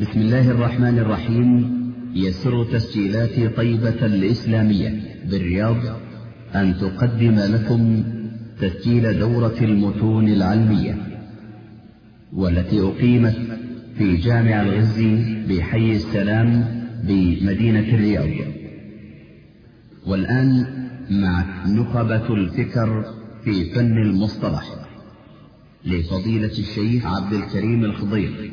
بسم الله الرحمن الرحيم. يسر تسجيلات طيبة الإسلامية بالرياض أن تقدم لكم تسجيل دورة المتون العلمية والتي أقيمت في جامع الغزي بحي السلام بمدينة الرياض. والآن مع نخبة الفكر في فن المصطلح لفضيلة الشيخ عبد الكريم الخضير.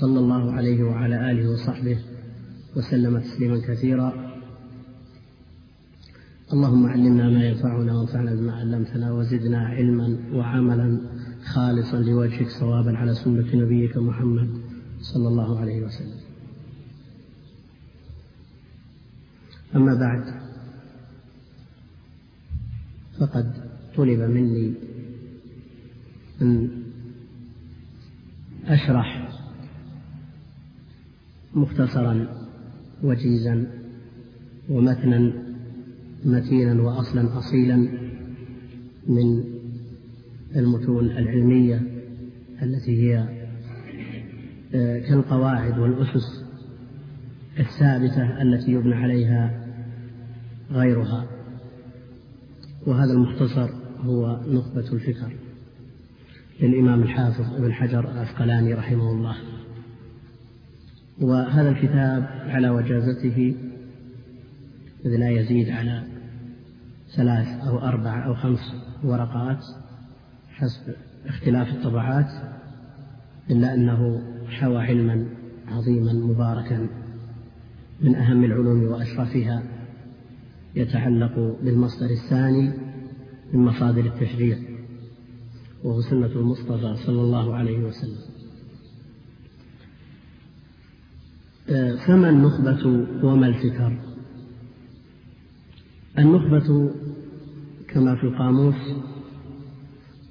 صلى الله عليه وعلى آله وصحبه وسلم تسليما كثيرا. اللهم علمنا ما ينفعنا وانفعنا بما علمتنا وزدنا علما وعملا خالصا لوجهك صوابا على سنة نبيك محمد صلى الله عليه وسلم. أما بعد فقد طلب مني أن أشرح مختصرا وجيزا ومتنا متينا وأصلا أصيلا من المتون العلمية التي هي كالقواعد والأسس الثابتة التي يبنى عليها غيرها. وهذا المختصر هو نخبة الفكر للإمام الحافظ ابن حجر العسقلاني رحمه الله. وهذا الكتاب على وجازته إذ لا يزيد على ثلاث أو أربع أو خمس ورقات حسب اختلاف الطبعات إلا أنه حوى علما عظيما مباركا من أهم العلوم وأشرفها يتعلق بالمصدر الثاني من مصادر التشريع وهو سنة المصطفى صلى الله عليه وسلم. فما النخبة وما الفكر؟ النخبة كما في القاموس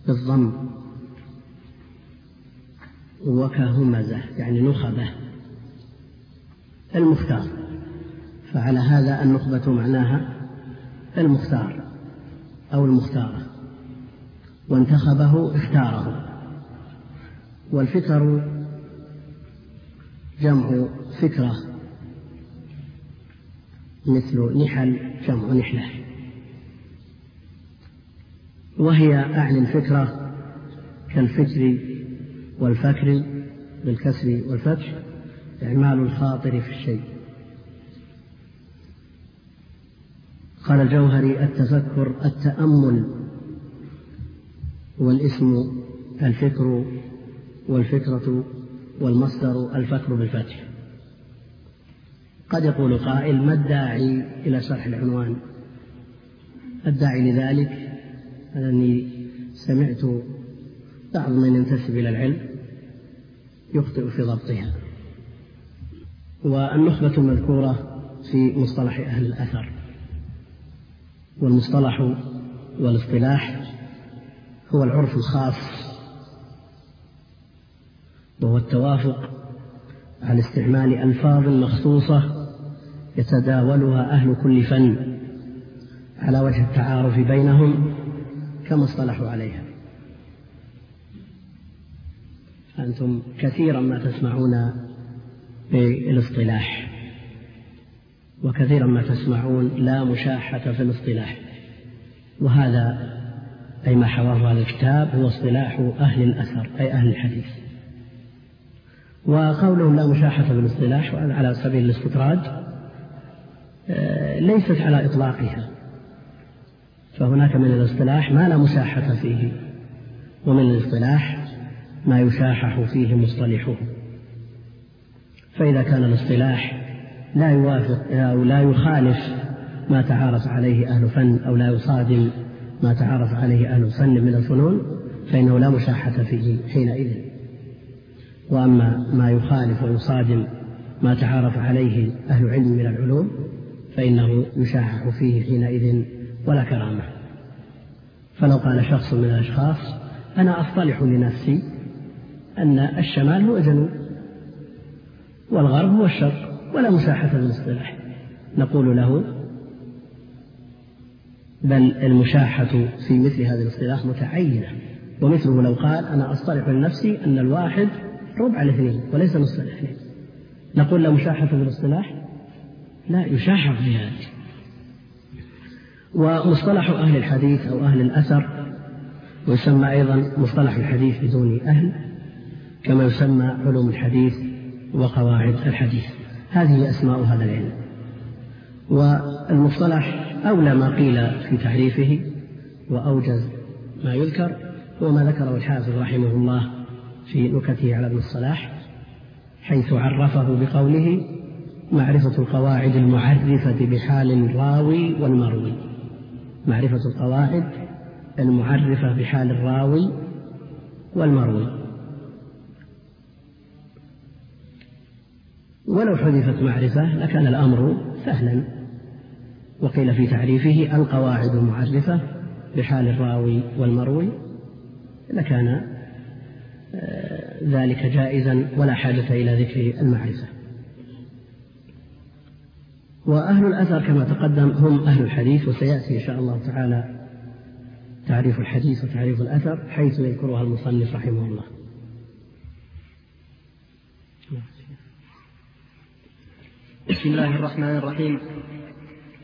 بالضم وكهمزة يعني نخبة المختار. فعلى هذا النخبة معناها المختار أو المختارة وانتخبه اختاره. والفكر جمع فكرة مثل نحل جمع نحلة. وهي أعني الفكرة كالفكر والفكر بالكسر والفتح إعمال الخاطر في الشيء. قال الجوهري التفكر التأمل والاسم الفكر والفكرة والمصدر الفكر بالفتح قد يقول قائل ما الداعي إلى شرح العنوان؟ الداعي لذلك؟ أنني سمعت بعض من ينتسب إلى العلم يخطئ في ضبطها. والنخبة المذكورة في مصطلح أهل الأثر. والمصطلح والاصطلاح هو العرف الخاص. وهو التوافق على استعمال ألفاظ مخصوصة يتداولها أهل كل فن على وجه التعارف بينهم كما اصطلحوا عليها. أنتم كثيرا ما تسمعون بالاصطلاح وكثيرا ما تسمعون لا مشاحة في الاصطلاح وهذا أي ما حواه هذا الكتاب هو اصطلاح أهل الأثر أي أهل الحديث. وقولهم لا مشاحة في الاصطلاح على سبيل الاستطراد ليست على إطلاقها. فهناك من الاصطلاح ما لا مشاحة فيه ومن الاصطلاح ما يشاحح فيه مصطلحه. فإذا كان الاصطلاح لا يوافق أو لا يخالف ما تعارف عليه أهل فن أو لا يصادم ما تعارف عليه أهل فن من الفنون فإنه لا مشاحة فيه حينئذ. وأما ما يخالف ويصادم ما تعارف عليه أهل علم من العلوم فإنه يشاحح فيه حينئذ ولا كرامة. فلو قال شخص من الأشخاص أنا أصطلح لنفسي أن الشمال هو جنوب والغرب هو الشرق ولا مساحة في الاصطلاح نقول له بل المشاحة في مثل هذه الاصطلاح متعينة. ومثله لو قال أنا أصطلح لنفسي أن الواحد ربع الاثنين وليس نصف الاثنين نقول له مشاحة في الاصطلاح؟ لا يشاحح في هذا ومصطلح أهل الحديث أو أهل الأثر ويسمى أيضا مصطلح الحديث بدون أهل كما يسمى علوم الحديث وقواعد الحديث. هذه أسماء هذا العلم. والمصطلح أولى ما قيل في تعريفه وأوجز ما يذكر هو ما ذكره الحافظ رحمه الله في نكته على ابن الصلاح حيث عرفه بقوله معرفة القواعد المعرفة بحال الراوي والمروي. معرفة القواعد المعرفة بحال الراوي والمروي. ولو حذفت معرفة لكان الأمر سهلا. وقيل في تعريفه القواعد المعرفة بحال الراوي والمروي لكان آه، ذلك جائزا ولا حاجة إلى ذكر المعرفة. وأهل الأثر كما تقدم هم أهل الحديث وسيأتي إن شاء الله تعالى تعريف الحديث وتعريف الأثر حيث يذكرها المصنف رحمه الله. بسم الله الرحمن الرحيم.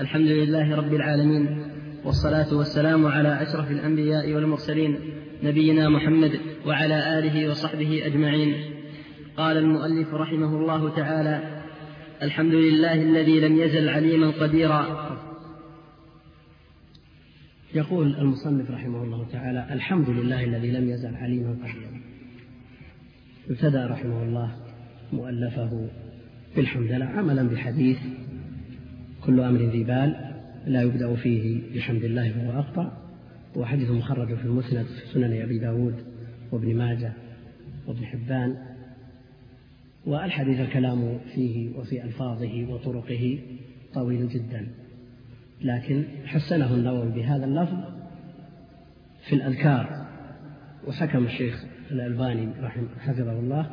الحمد لله رب العالمين والصلاة والسلام على أشرف الأنبياء والمرسلين نبينا محمد وعلى آله وصحبه أجمعين. قال المؤلف رحمه الله تعالى الحمد لله الذي لم يزل عليما قديرا. يقول المصنف رحمه الله تعالى الحمد لله الذي لم يزل عليما قديرا. ابتدأ رحمه الله مؤلفه بالحمدلله عملا بحديث كل أمر ذي بال لا يبدأ فيه بحمد الله فهو أقطع هو حديث مخرج في المسند في سنن أبي داود وابن ماجه وابن حبان. والحديث الكلام فيه وفي ألفاظه وطرقه طويل جدا. لكن حسنه النووي بهذا اللفظ في الأذكار وحكم الشيخ الألباني رحمه حفظه الله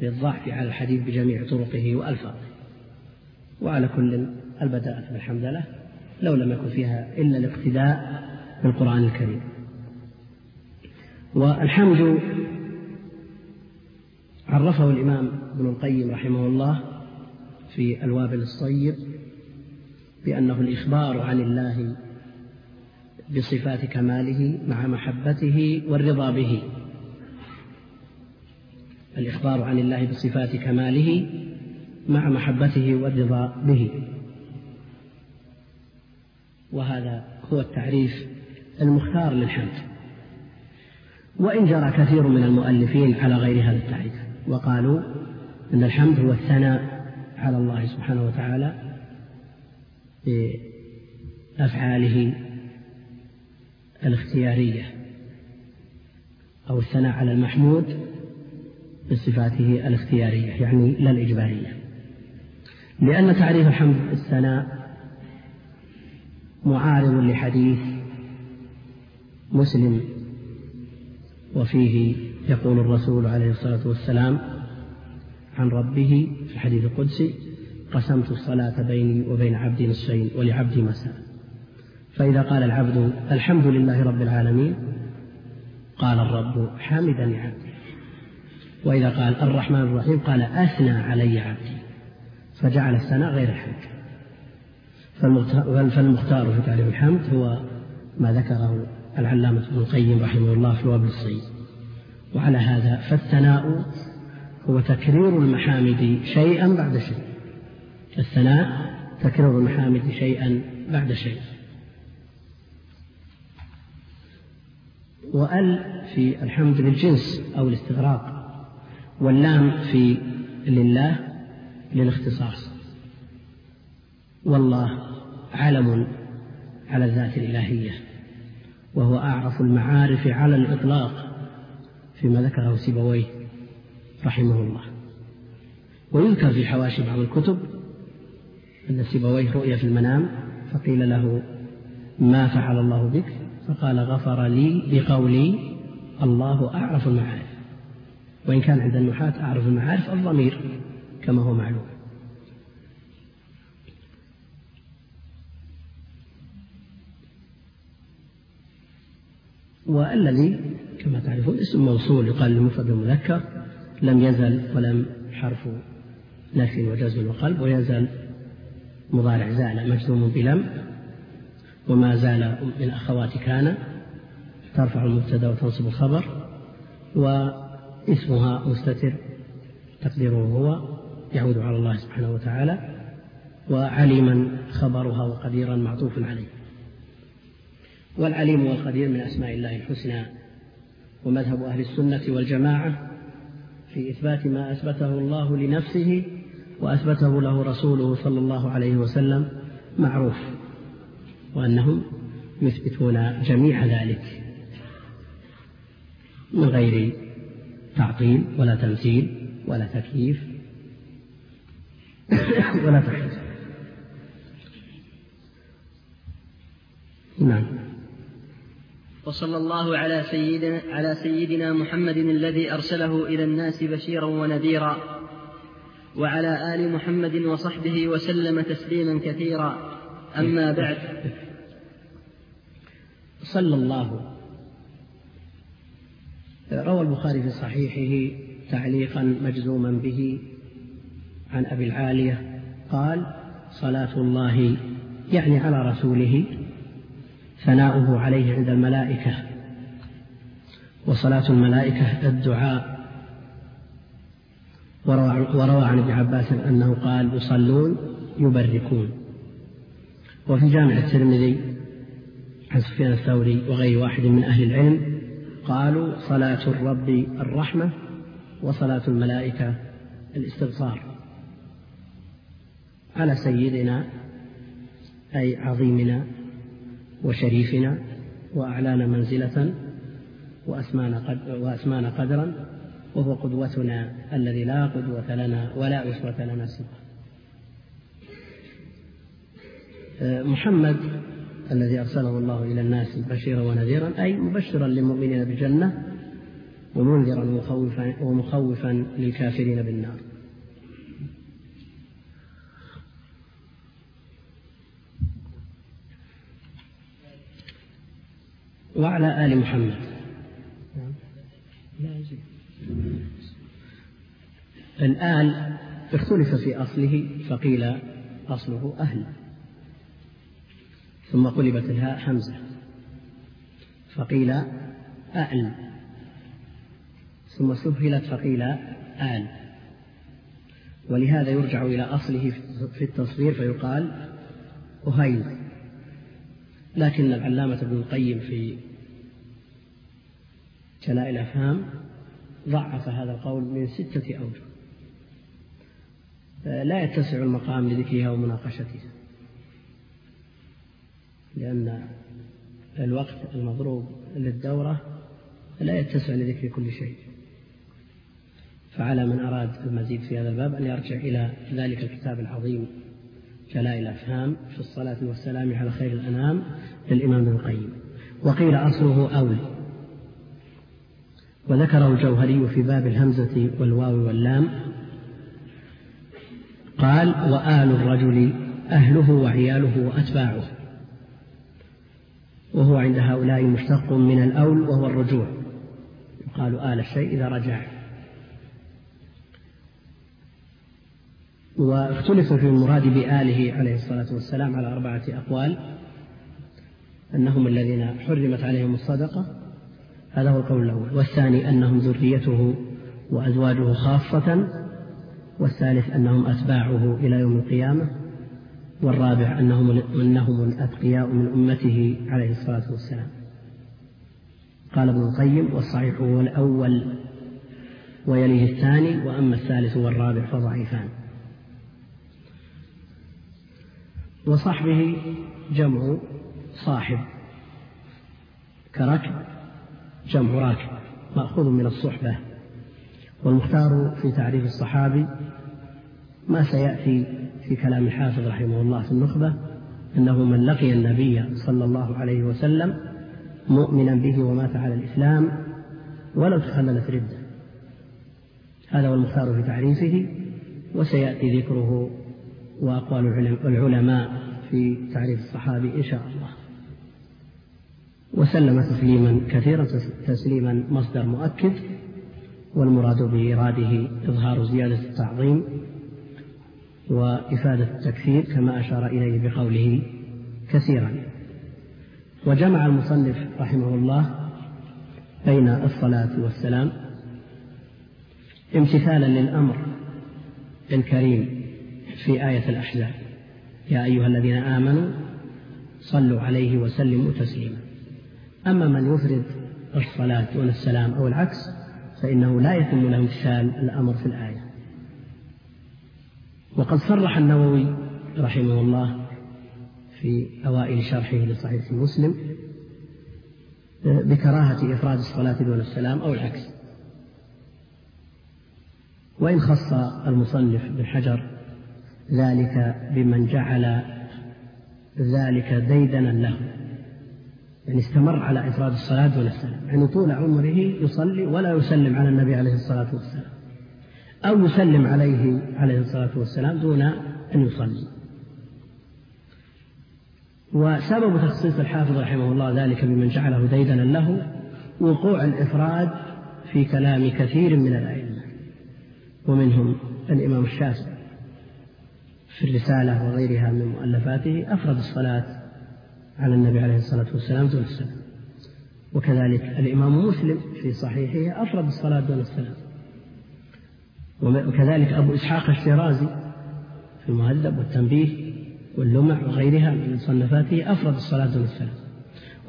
بالضعف على الحديث بجميع طرقه وألفاظه. وعلى كل البداءة بالحمد لله لو لم يكن فيها إلا الاقتداء بالقرآن الكريم. والحمد عرفه الإمام ابن القيم رحمه الله في الوابل الصيب بأنه الإخبار عن الله بصفات كماله مع محبته والرضا به. الإخبار عن الله بصفات كماله مع محبته والرضا به. وهذا هو التعريف المختار للحمد. وإن جرى كثير من المؤلفين على غير هذا التعريف. وقالوا أن الحمد هو الثناء على الله سبحانه وتعالى بأفعاله الاختيارية أو الثناء على المحمود بصفاته الاختيارية يعني لا الإجبارية. لأن تعريف الحمد الثناء معارض لحديث مسلم وفيه يقول الرسول عليه الصلاة والسلام عن ربه في الحديث القدسي قسمت الصلاة بيني وبين عبدي نصفين ولعبدي مساء. فإذا قال العبد الحمد لله رب العالمين قال الرب حامدني عبدي. وإذا قال الرحمن الرحيم قال أثنى علي عبدي. فجعل الثناء غير الحمد. فالمختار في تعريف الحمد هو ما ذكره العلامة ابن القيم رحمه الله في الوابل الصيد. وعلى هذا فالثناء هو تكرير المحامد شيئا بعد شيء. الثناء تكرير المحامد شيئا بعد شيء. وأل في الحمد للجنس أو الاستغراق واللام في لله للاختصاص. والله علم على الذات الإلهية وهو أعرف المعارف على الإطلاق. فيما ذكره سيبويه رحمه الله. ويذكر في حواشي بعض الكتب أن سيبويه رؤيا في المنام فقيل له ما فعل الله بك؟ فقال غفر لي بقولي الله أعرف المعارف وإن كان عند النحاة أعرف المعارف الضمير كما هو معلوم. وألذي كما تعرفون اسم موصول يقال للمفرد المذكر لم يزل ولم حرف نفي وجزم وقلب ويزال مضارع زال مجزوم بلم وما زال من أخوات كان ترفع المبتدا وتنصب الخبر واسمها مستتر تقديره هو يعود على الله سبحانه وتعالى وعليما خبرها وقديرا معطوف عليه. والعليم والقدير من أسماء الله الحسنى. ومذهب أهل السنة والجماعة في إثبات ما أثبته الله لنفسه وأثبته له رسوله صلى الله عليه وسلم معروف وأنهم يثبتون جميع ذلك من غير تعطيل ولا تمثيل ولا تكييف ولا تحريف نعم. وصلى الله على سيدنا على سيدنا محمد الذي أرسله إلى الناس بشيرا ونذيرا وعلى آل محمد وصحبه وسلم تسليما كثيرا. أما بعد. صلى الله. روى البخاري في صحيحه تعليقا مجزوما به عن أبي العالية قال صلاة الله يعني على رسوله ثناؤه عليه عند الملائكة. وصلاة الملائكة الدعاء. وروى عن ابن عباس أنه قال يصلون يبركون. وفي جامع الترمذي عن سفيان الثوري وغير واحد من أهل العلم قالوا صلاة الرب الرحمة وصلاة الملائكة الاستغفار. على سيدنا أي عظيمنا وشريفنا وأعلانا منزلة وأسمانا, قد وأسمانا قدرا وهو قدوتنا الذي لا قدوة لنا ولا أسوة لنا سواه. محمد الذي أرسله الله إلى الناس بشيرا ونذيرا أي مبشرا للمؤمنين بالجنة ومنذرا ومخوفا للكافرين بالنار. وعلى آل محمد. الآل اختلف في أصله فقيل أصله أهل. ثم قلبت الهاء حمزة. فقيل أأل ثم سهلت فقيل آل. ولهذا يرجع إلى أصله في التصوير فيقال أهيل. لكن العلامة ابن القيم في جلاء الأفهام ضعف هذا القول من ستة أوجه. لا يتسع المقام لذكرها ومناقشتها لأن الوقت المضروب للدورة لا يتسع لذكر كل شيء. فعلى من أراد المزيد في هذا الباب أن يرجع إلى ذلك الكتاب العظيم جلاء الأفهام في الصلاة والسلام على خير الأنام للإمام ابن القيم. وقيل أصله أول. وذكره الجوهري في باب الهمزة والواو واللام. قال وآل الرجل أهله وعياله وأتباعه. وهو عند هؤلاء مشتق من الأول وهو الرجوع. يقال آل الشيء إذا رجع. واختلف في المراد بآله عليه الصلاة والسلام على أربعة أقوال. أنهم الذين حرمت عليهم الصدقة هذا هو القول الأول. والثاني أنهم ذريته وأزواجه خاصة والثالث أنهم أتباعه إلى يوم القيامة والرابع أنهم أنهم الأتقياء من أمته عليه الصلاة والسلام. قال ابن القيم والصحيح هو الأول ويليه الثاني وأما الثالث والرابع فضعيفان. وصحبه جمع صاحب كركب جمع راكب مأخوذ من الصحبة والمختار في تعريف الصحابي ما سيأتي في كلام الحافظ رحمه الله في النخبة أنه من لقي النبي صلى الله عليه وسلم مؤمنا به ومات على الإسلام ولو تخللت ردة. هذا هو المختار في تعريفه وسيأتي ذكره وأقوال العلماء في تعريف الصحابي إن شاء الله. وسلم تسليما كثيرا تسليما مصدر مؤكد والمراد بإيراده إظهار زيادة التعظيم وإفادة التكثير كما أشار إليه بقوله كثيرا. وجمع المصنف رحمه الله بين الصلاة والسلام امتثالا للأمر الكريم في آية الأحزاب. يا أيها الذين آمنوا صلوا عليه وسلموا تسليما. أما من يفرد الصلاة دون السلام أو العكس فإنه لا يتم له امتثال الأمر في الآية. وقد صرح النووي رحمه الله في أوائل شرحه لصحيح مسلم بكراهة إفراد الصلاة دون السلام أو العكس. وإن خص المصنف بن حجر ذلك بمن جعل ذلك ديدنا له. يعني استمر على إفراد الصلاة دون السلام يعني طول عمره يصلي ولا يسلم على النبي عليه الصلاة والسلام. أو يسلم عليه عليه الصلاة والسلام دون أن يصلي. وسبب تخصيص الحافظ رحمه الله ذلك بمن جعله ديدنا له وقوع الإفراد في كلام كثير من الأئمة. ومنهم الإمام الشافعي في الرسالة وغيرها من مؤلفاته أفرد الصلاة على النبي عليه الصلاة والسلام دون السلام. وكذلك الإمام مسلم في صحيحه أفرد الصلاة دون السلام. وكذلك أبو إسحاق الشيرازي في المهذب والتنبيه واللمع وغيرها من مصنفاته أفرد الصلاة دون السلام.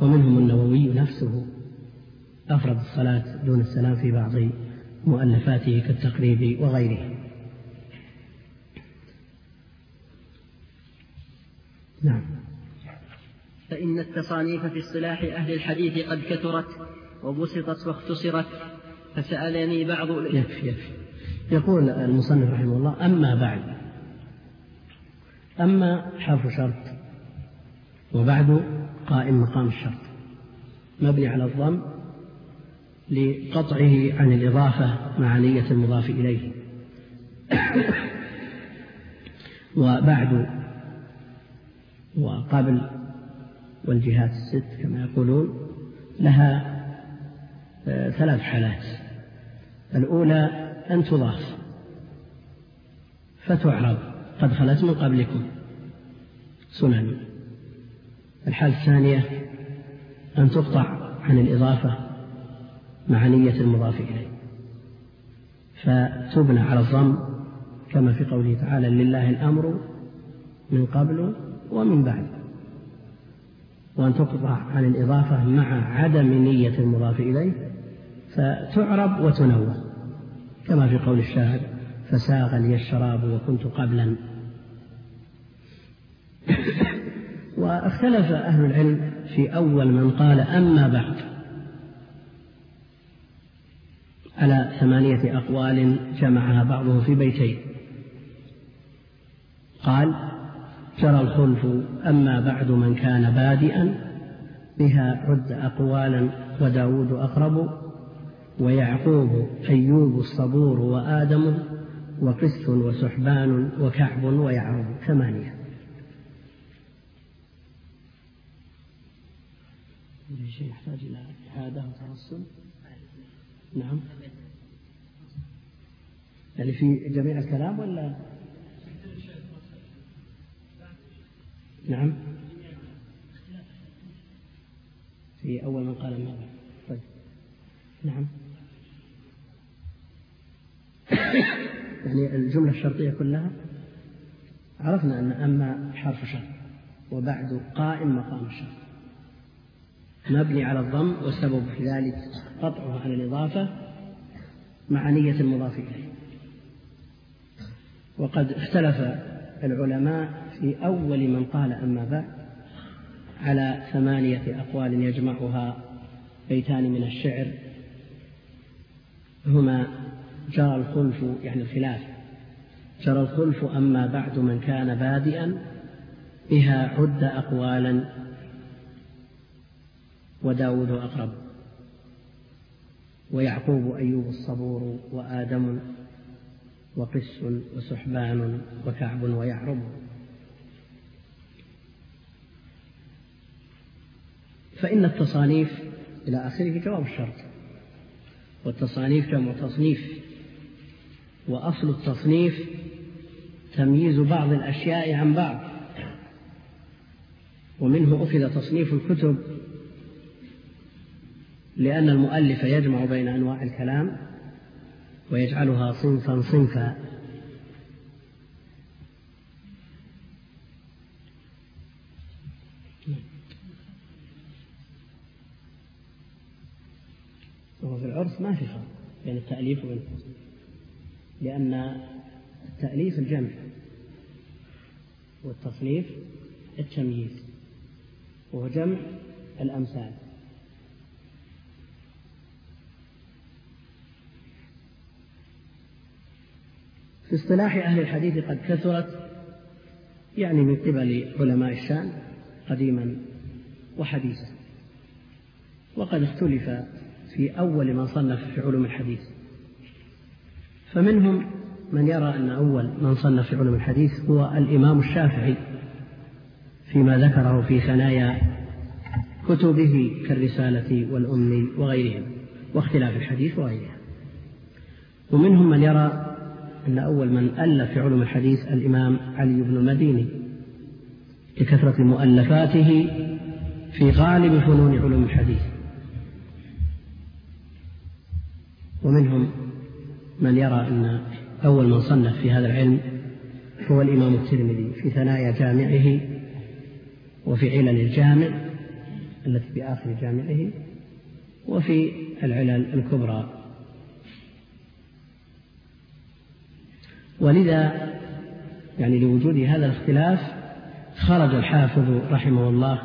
ومنهم النووي نفسه أفرد الصلاة دون السلام في بعض مؤلفاته كالتقريب وغيره نعم. فإن التصانيف في اصطلاح أهل الحديث قد كثرت وبسطت واختصرت. فسألني بعض يكفي يكفي. يقول المصنف رحمه الله أما بعد. أما حرف شرط وبعد قائم مقام الشرط. مبني على الضم لقطعه عن الإضافة مع نية المضاف إليه. وبعد وقبل والجهات الست كما يقولون لها آه، ثلاث حالات. الأولى أن تضاف فتعرب قد خلت من قبلكم. سنن. الحالة الثانية أن تقطع عن الإضافة مع نية المضاف إليه. فتبنى على الضم كما في قوله تعالى لله الأمر من قبل ومن بعد. وأن تقطع عن الإضافة مع عدم نية المضاف إليه فتعرب وتنوى كما في قول الشاعر فساغ لي الشراب وكنت قبلا. واختلف أهل العلم في أول من قال أما بعد. على ثمانية أقوال جمعها بعضهم في بيتين. قال جرى الخلف أما بعد من كان بادئا بها رد أقوالا وداود أقرب ويعقوب أيوب الصبور وآدم وقس وسحبان وكعب ويعرب ثمانية. شيء يحتاج إلى إعادة وترسل نعم. يعني في جميع الكلام ولا نعم. في أول من قال ماذا طيب. نعم. يعني الجملة الشرطية كلها عرفنا أن أما حرف شرط وبعد قائم مقام الشرط مبني على الضم والسبب في ذلك قطعها على الإضافة مع نية المضاف إليه. وقد اختلف العلماء في أول من قال أما بعد على ثمانية أقوال يجمعها بيتان من الشعر هما جرى الخلف يعني الخلاف جرى الخلف أما بعد من كان بادئا بها عد أقوالا وداود أقرب ويعقوب أيوب الصبور وآدم وقس وسحبان وكعب ويعرب. فإن التصانيف إلى آخره جواب الشرط والتصانيف جمع تصنيف وأصل التصنيف تمييز بعض الأشياء عن بعض ومنه أخذ تصنيف الكتب لأن المؤلف يجمع بين أنواع الكلام ويجعلها صنفا صنفا. وهو في العرف ما في فرق بين التأليف وبين لأن التأليف الجمع والتصنيف التمييز وهو جمع الأمثال. في اصطلاح أهل الحديث قد كثرت يعني من قبل علماء الشام قديما وحديثا وقد اختلف في أول من صنف في علوم الحديث. فمنهم من يرى أن أول من صنف في علوم الحديث هو الإمام الشافعي فيما ذكره في ثنايا كتبه كالرسالة والأم وغيرهم واختلاف الحديث وغيرها. ومنهم من يرى أن أول من ألف في علوم الحديث الإمام علي بن المديني لكثرة مؤلفاته في غالب فنون علوم الحديث. ومنهم من يرى أن أول من صنف في هذا العلم هو الإمام الترمذي في ثنايا جامعه وفي علل الجامع التي بآخر جامعه وفي العلل الكبرى. ولذا يعني لوجود هذا الاختلاف خرج الحافظ رحمه الله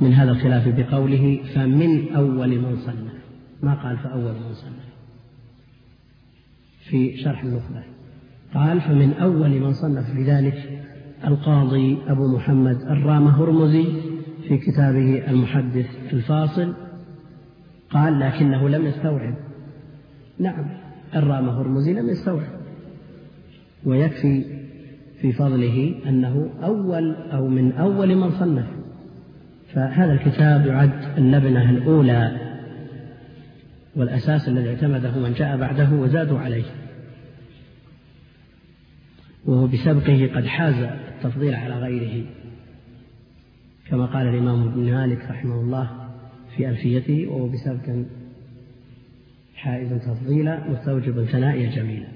من هذا الخلاف بقوله فمن أول من صنف. ما قال فأول من صنف. في شرح النخبة قال فمن أول من صنف في ذلك القاضي أبو محمد الرام هرمزي في كتابه المحدث الفاصل. قال لكنه لم يستوعب. نعم الرام هرمزي لم يستوعب. ويكفي في فضله أنه أول أو من أول من صنف. فهذا الكتاب يعد اللبنة الأولى والأساس الذي اعتمده من جاء بعده وزادوا عليه. وهو بسبقه قد حاز التفضيل على غيره. كما قال الإمام ابن مالك رحمه الله في ألفيته وهو بسبق حائز تفضيلا مستوجب ثنائيا جميلا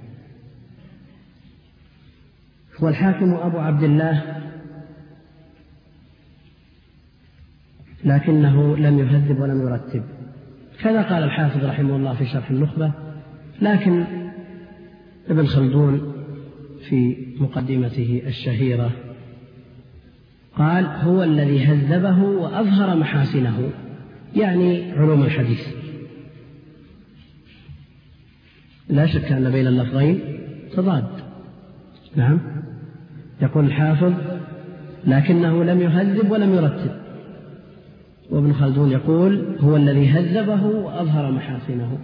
والحاكم أبو عبد الله لكنه لم يهذب ولم يرتب. كذا قال الحافظ رحمه الله في شرح النخبة لكن ابن خلدون في مقدمته الشهيرة قال هو الذي هذبه وأظهر محاسنه. يعني علوم الحديث. لا شك أن بين اللفظين تضاد. نعم. يقول الحافظ لكنه لم يهذب ولم يرتب. وابن خلدون يقول هو الذي هذبه وأظهر محاسنه.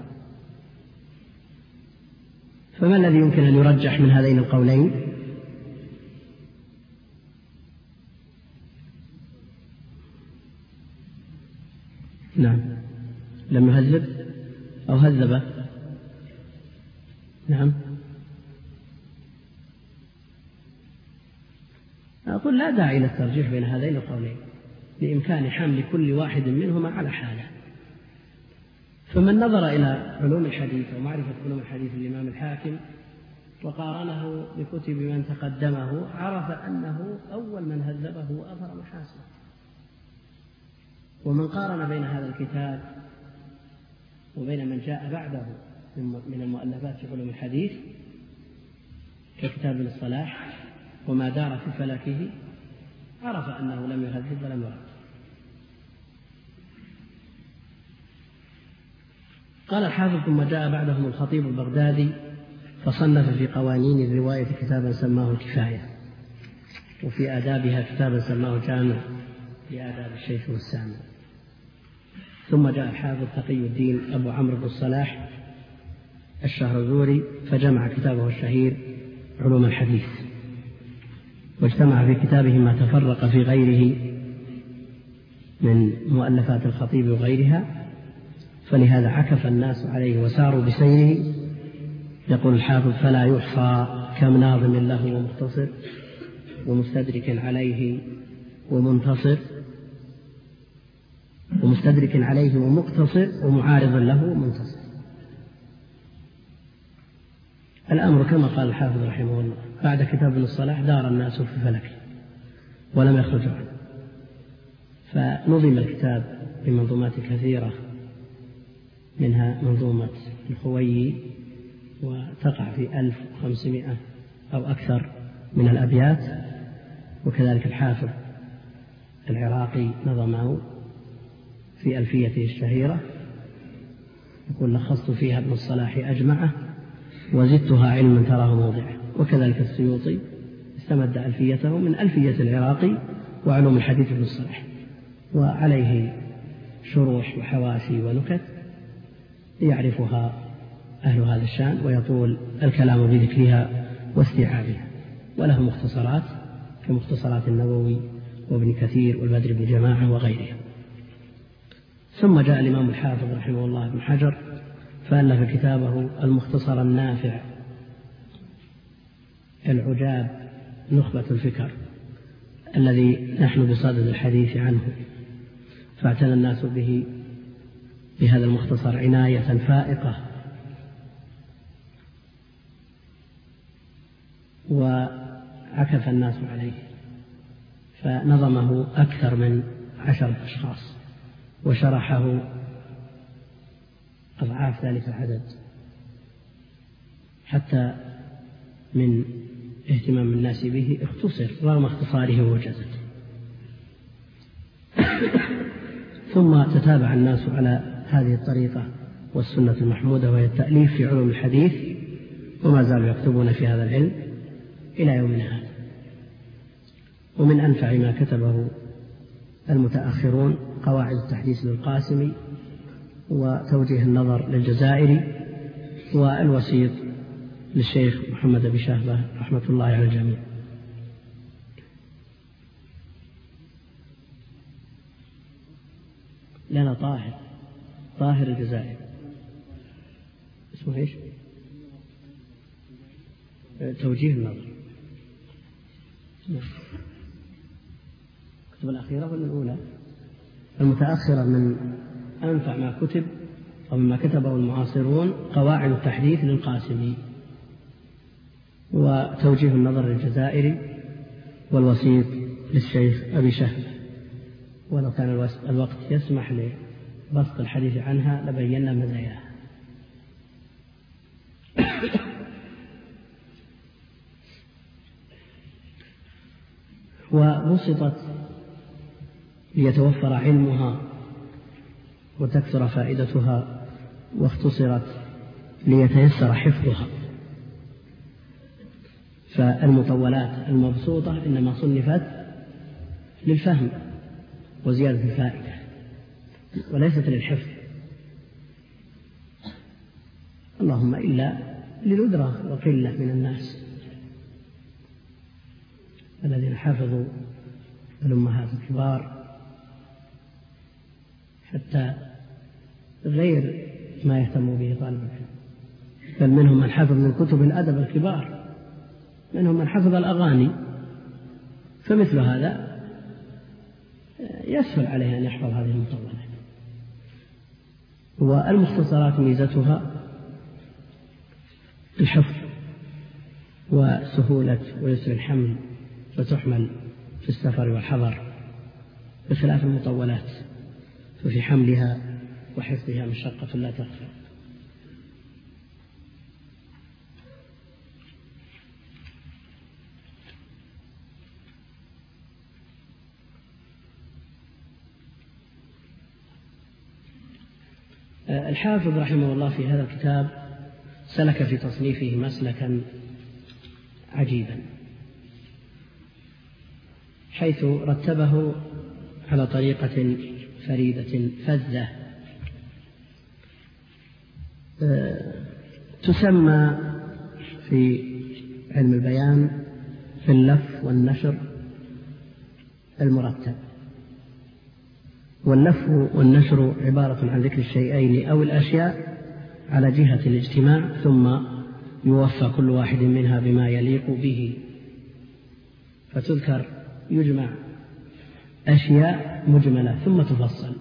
فما الذي يمكن أن يرجح من هذين القولين؟ نعم. لم يهذب أو هذب. نعم. أقول لا داعي للترجيح بين هذين القولين. بإمكان حمل كل واحد منهما على حالة. فمن نظر إلى علوم الحديث ومعرفة علوم الحديث الإمام الحاكم وقارنه بكتب من تقدمه عرف أنه أول من هذبه وأظهر محاسنه. ومن قارن بين هذا الكتاب وبين من جاء بعده من المؤلفات في علوم الحديث ككتاب الصلاح وما دار في فلكه عرف أنه لم يهذب ولم يرد. قال الحافظ ثم جاء بعدهم الخطيب البغدادي فصنف في قوانين الرواية كتابا سماه الكفاية وفي آدابها كتابا سماه جامع لآداب الشيخ والسامع. ثم جاء الحافظ تقي الدين أبو عمرو بن الصلاح الشهرزوري فجمع كتابه الشهير علوم الحديث واجتمع في كتابه ما تفرق في غيره من مؤلفات الخطيب وغيرها فلهذا عكف الناس عليه وساروا بسيره يقول الحافظ فلا يحصى كم ناظم له ومختصر ومستدرك عليه ومنتصر. ومستدرك عليه ومقتصر ومعارض له ومنتصر. الأمر كما قال الحافظ رحمه الله بعد كتاب ابن الصلاح دار الناس في فلكه ولم يخرجوا عنه فنظم الكتاب بمنظومات كثيرة. منها منظومة الخويي وتقع في 1500 أو أكثر من الأبيات وكذلك الحافظ العراقي نظمه في ألفيته الشهيرة. يقول لخصت فيها ابن الصلاح أجمعه وزدتها علما تراه موضعه. وكذلك السيوطي استمد ألفيته من ألفية العراقي وعلوم الحديث ابن الصلاح وعليه شروح وحواشي ونكت. يعرفها أهل هذا الشأن ويطول الكلام بذكرها واستيعابها. وله مختصرات كمختصرات النووي وابن كثير والبدر بن جماعة وغيرها. ثم جاء الإمام الحافظ رحمه الله ابن حجر فألف كتابه المختصر النافع العجاب نخبة الفكر الذي نحن بصدد الحديث عنه. فاعتنى الناس به بهذا المختصر عناية فائقة. وعكف الناس عليه فنظمه أكثر من عشرة أشخاص وشرحه أضعاف ذلك العدد حتى من اهتمام الناس به اختصر رغم اختصاره وجزت ثم تتابع الناس على هذه الطريقة والسنة المحمودة وهي التأليف في علوم الحديث وما زالوا يكتبون في هذا العلم إلى يومنا هذا. ومن أنفع ما كتبه المتأخرون قواعد التحديث للقاسمي وتوجيه النظر للجزائري والوسيط للشيخ محمد بن شهبة رحمة الله على الجميع. لا طاهر. طاهر الجزائري اسمه إيش؟ توجيه النظر. الكتب الأخيرة ولا الأولى؟ المتأخرة من أنفع ما كتب أو مما كتبه المعاصرون قواعد التحديث للقاسمي وتوجيه النظر للجزائري والوسيط للشيخ أبي شهب ولو كان الوقت يسمح لبسط الحديث عنها لبينا مزاياها وبسطت ليتوفر علمها وتكثر فائدتها واختصرت ليتيسر حفظها. فالمطولات المبسوطة إنما صنفت للفهم وزيادة الفائدة. وليست للحفظ. اللهم إلا لندرة وقلة من الناس الذين حفظوا الأمهات الكبار حتى غير ما يهتم به طالب العلم. بل منهم من حفظ من كتب الأدب الكبار منهم من حفظ الأغاني. فمثل هذا يسهل عليه أن يحفظ هذه المطولات والمختصرات ميزتها الحفظ وسهولة ويسر الحمل فتحمل في السفر والحضر بخلاف المطولات ففي حملها وحفظها مشقة لا تخفى. الحافظ رحمه الله في هذا الكتاب سلك في تصنيفه مسلكا عجيبا حيث رتبه على طريقة فريدة فذة. آه، تسمى في علم البيان في اللف والنشر المرتب. واللف والنشر عبارة عن ذكر الشيئين أو الأشياء على جهة الاجتماع ثم يوفى كل واحد منها بما يليق به. فتذكر يجمع أشياء مجملة ثم تفصل.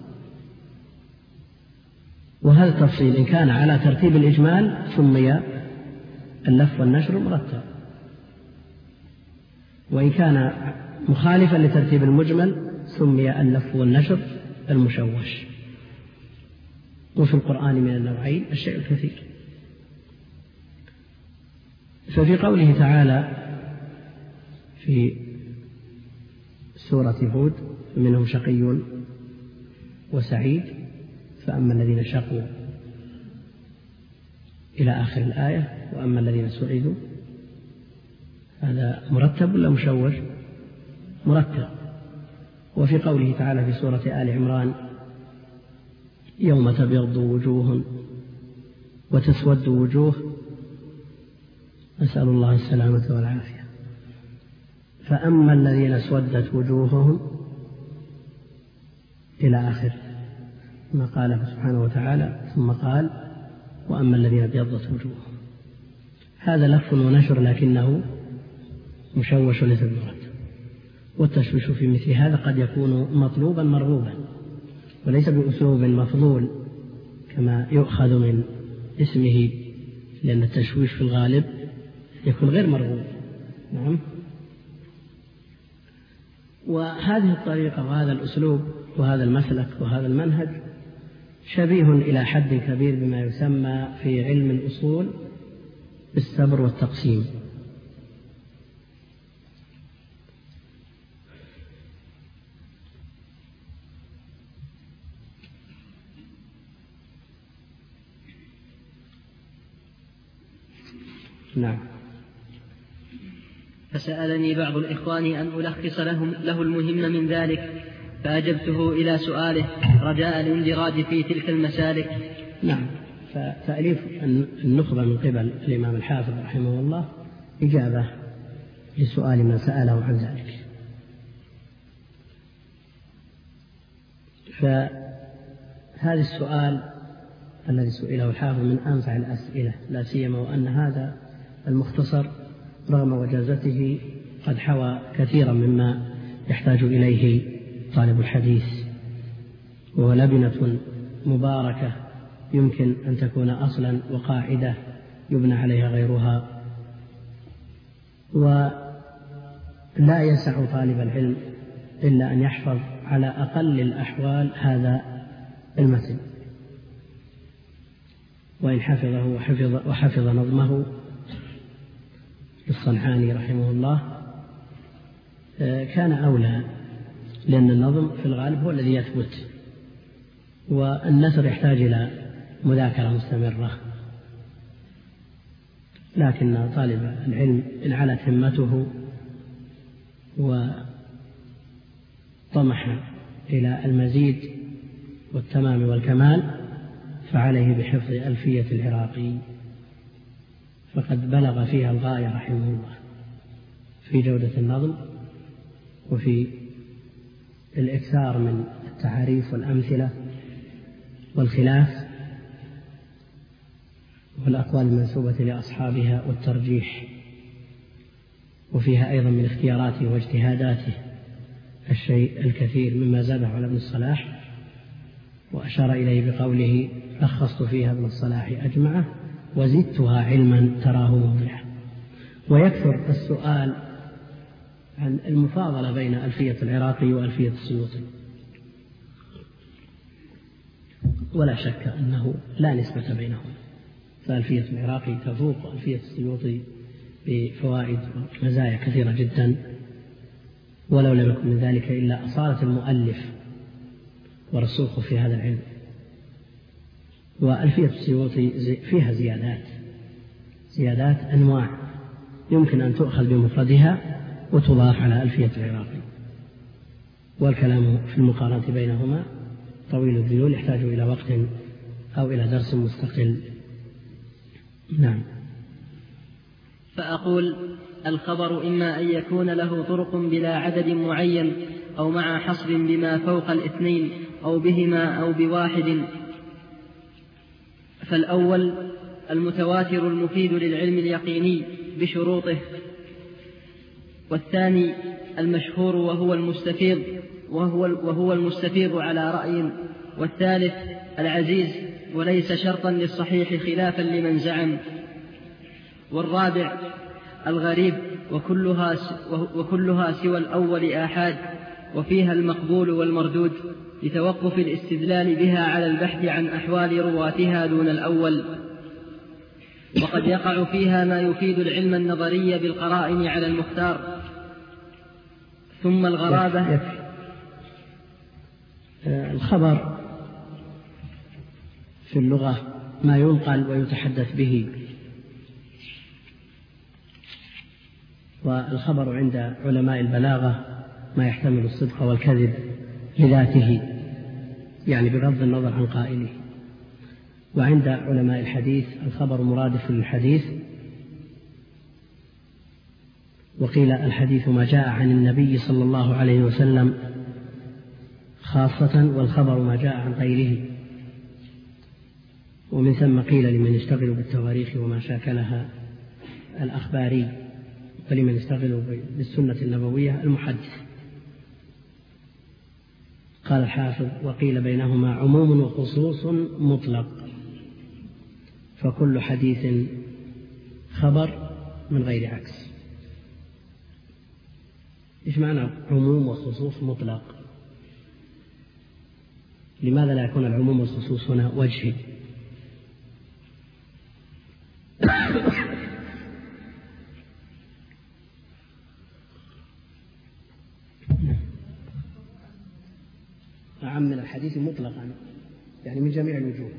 وهذا التفصيل إن كان على ترتيب الإجمال سمي اللف والنشر مرتب. وإن كان مخالفا لترتيب المجمل سمي اللف والنشر المشوش. وفي القرآن من النوعين الشيء الكثير. ففي قوله تعالى في سورة هود منهم شقي وسعيد فأما الذين شقوا إلى آخر الآية وأما الذين سعدوا هذا مرتب ولا مشوش؟ مرتب. وفي قوله تعالى في سورة آل عمران يوم تبيض وجوه وتسود وجوه نسأل الله السلامة والعافية. فأما الذين اسودت وجوههم إلى آخر ما قال سبحانه وتعالى ثم قال وأما الذين ابيضت وجوههم. هذا لف ونشر لكنه مشوش ليس والتشويش في مثل هذا قد يكون مطلوبا مرغوبا وليس بأسلوب مفضول كما يؤخذ من اسمه لأن التشويش في الغالب يكون غير مرغوب. نعم. وهذه الطريقة وهذا الأسلوب وهذا المسلك وهذا المنهج شبيه إلى حد كبير بما يسمى في علم الأصول بالسبر والتقسيم. نعم. فسألني بعض الإخوان أن ألخص لهم له المهم من ذلك فأجبته إلى سؤاله رجاء الاندراج في تلك المسالك. نعم. فتأليف النخبة من قبل الإمام الحافظ رحمه الله إجابة لسؤال من سأله عن ذلك. فهذا السؤال الذي سئله الحافظ من أنفع الأسئلة لا سيما وأن هذا المختصر رغم وجازته قد حوى كثيرا مما يحتاج إليه طالب الحديث. وهو لبنة مباركة يمكن أن تكون أصلا وقاعدة يبنى عليها غيرها. ولا يسع طالب العلم إلا أن يحفظ على أقل الأحوال هذا المتن. وإن حفظه وحفظ, وحفظ نظمه للصنعاني رحمه الله آه، كان أولى لأن النظم في الغالب هو الذي يثبت والنثر يحتاج إلى مذاكرة مستمرة. لكن طالب العلم إن علت همته وطمح إلى المزيد والتمام والكمال فعليه بحفظ ألفية العراقي. فقد بلغ فيها الغاية رحمه الله في جودة النظم وفي الإكثار من التعاريف والأمثلة والخلاف والأقوال المنسوبة لأصحابها والترجيح وفيها أيضا من اختياراته واجتهاداته الشيء الكثير مما زاده على ابن الصلاح وأشار إليه بقوله لخصت فيها ابن الصلاح أجمعه وزدتها علما تراه موضحا ويكثر السؤال عن المفاضلة بين ألفية العراقي وألفية السيوطي. ولا شك أنه لا نسبة بينهما. فألفية العراقي تفوق ألفية السيوطي بفوائد ومزايا كثيرة جدا. ولو لم يكن من ذلك إلا أصالة المؤلف ورسوخه في هذا العلم. وألفية السيوطي فيها زيادات زيادات أنواع. يمكن أن تؤخذ بمفردها وتضاف على ألفية العراقي والكلام في المقارنة بينهما طويل الذيول يحتاج إلى وقت أو إلى درس مستقل. نعم. فأقول الخبر إما أن يكون له طرق بلا عدد معين أو مع حصر بما فوق الاثنين أو بهما أو بواحد فالأول المتواتر المفيد للعلم اليقيني بشروطه والثاني المشهور وهو المستفيض وهو, وهو المستفيض على رأي والثالث العزيز وليس شرطا للصحيح خلافا لمن زعم والرابع الغريب وكلها, وكلها سوى الأول آحاد. وفيها المقبول والمردود لتوقف الاستدلال بها على البحث عن أحوال رواتها دون الأول. وقد يقع فيها ما يفيد العلم النظري بالقرائن على المختار. ثم الغرابة. يكفي. الخبر في اللغة ما ينقل ويتحدث به. والخبر عند علماء البلاغة ما يحتمل الصدق والكذب لذاته يعني بغض النظر عن قائله. وعند علماء الحديث الخبر مرادف للحديث وقيل الحديث ما جاء عن النبي صلى الله عليه وسلم خاصة والخبر ما جاء عن غيره. ومن ثم قيل لمن يشتغل بالتواريخ وما شاكلها الأخباري ولمن يشتغل بالسنة النبوية المحدث. قال الحافظ وقيل بينهما عموم وخصوص مطلق. فكل حديث خبر من غير عكس. إيش معنى عموم وخصوص مطلق؟ لماذا لا يكون العموم والخصوص هنا وجهي أعم من الحديث مطلقا يعني من جميع الوجوه.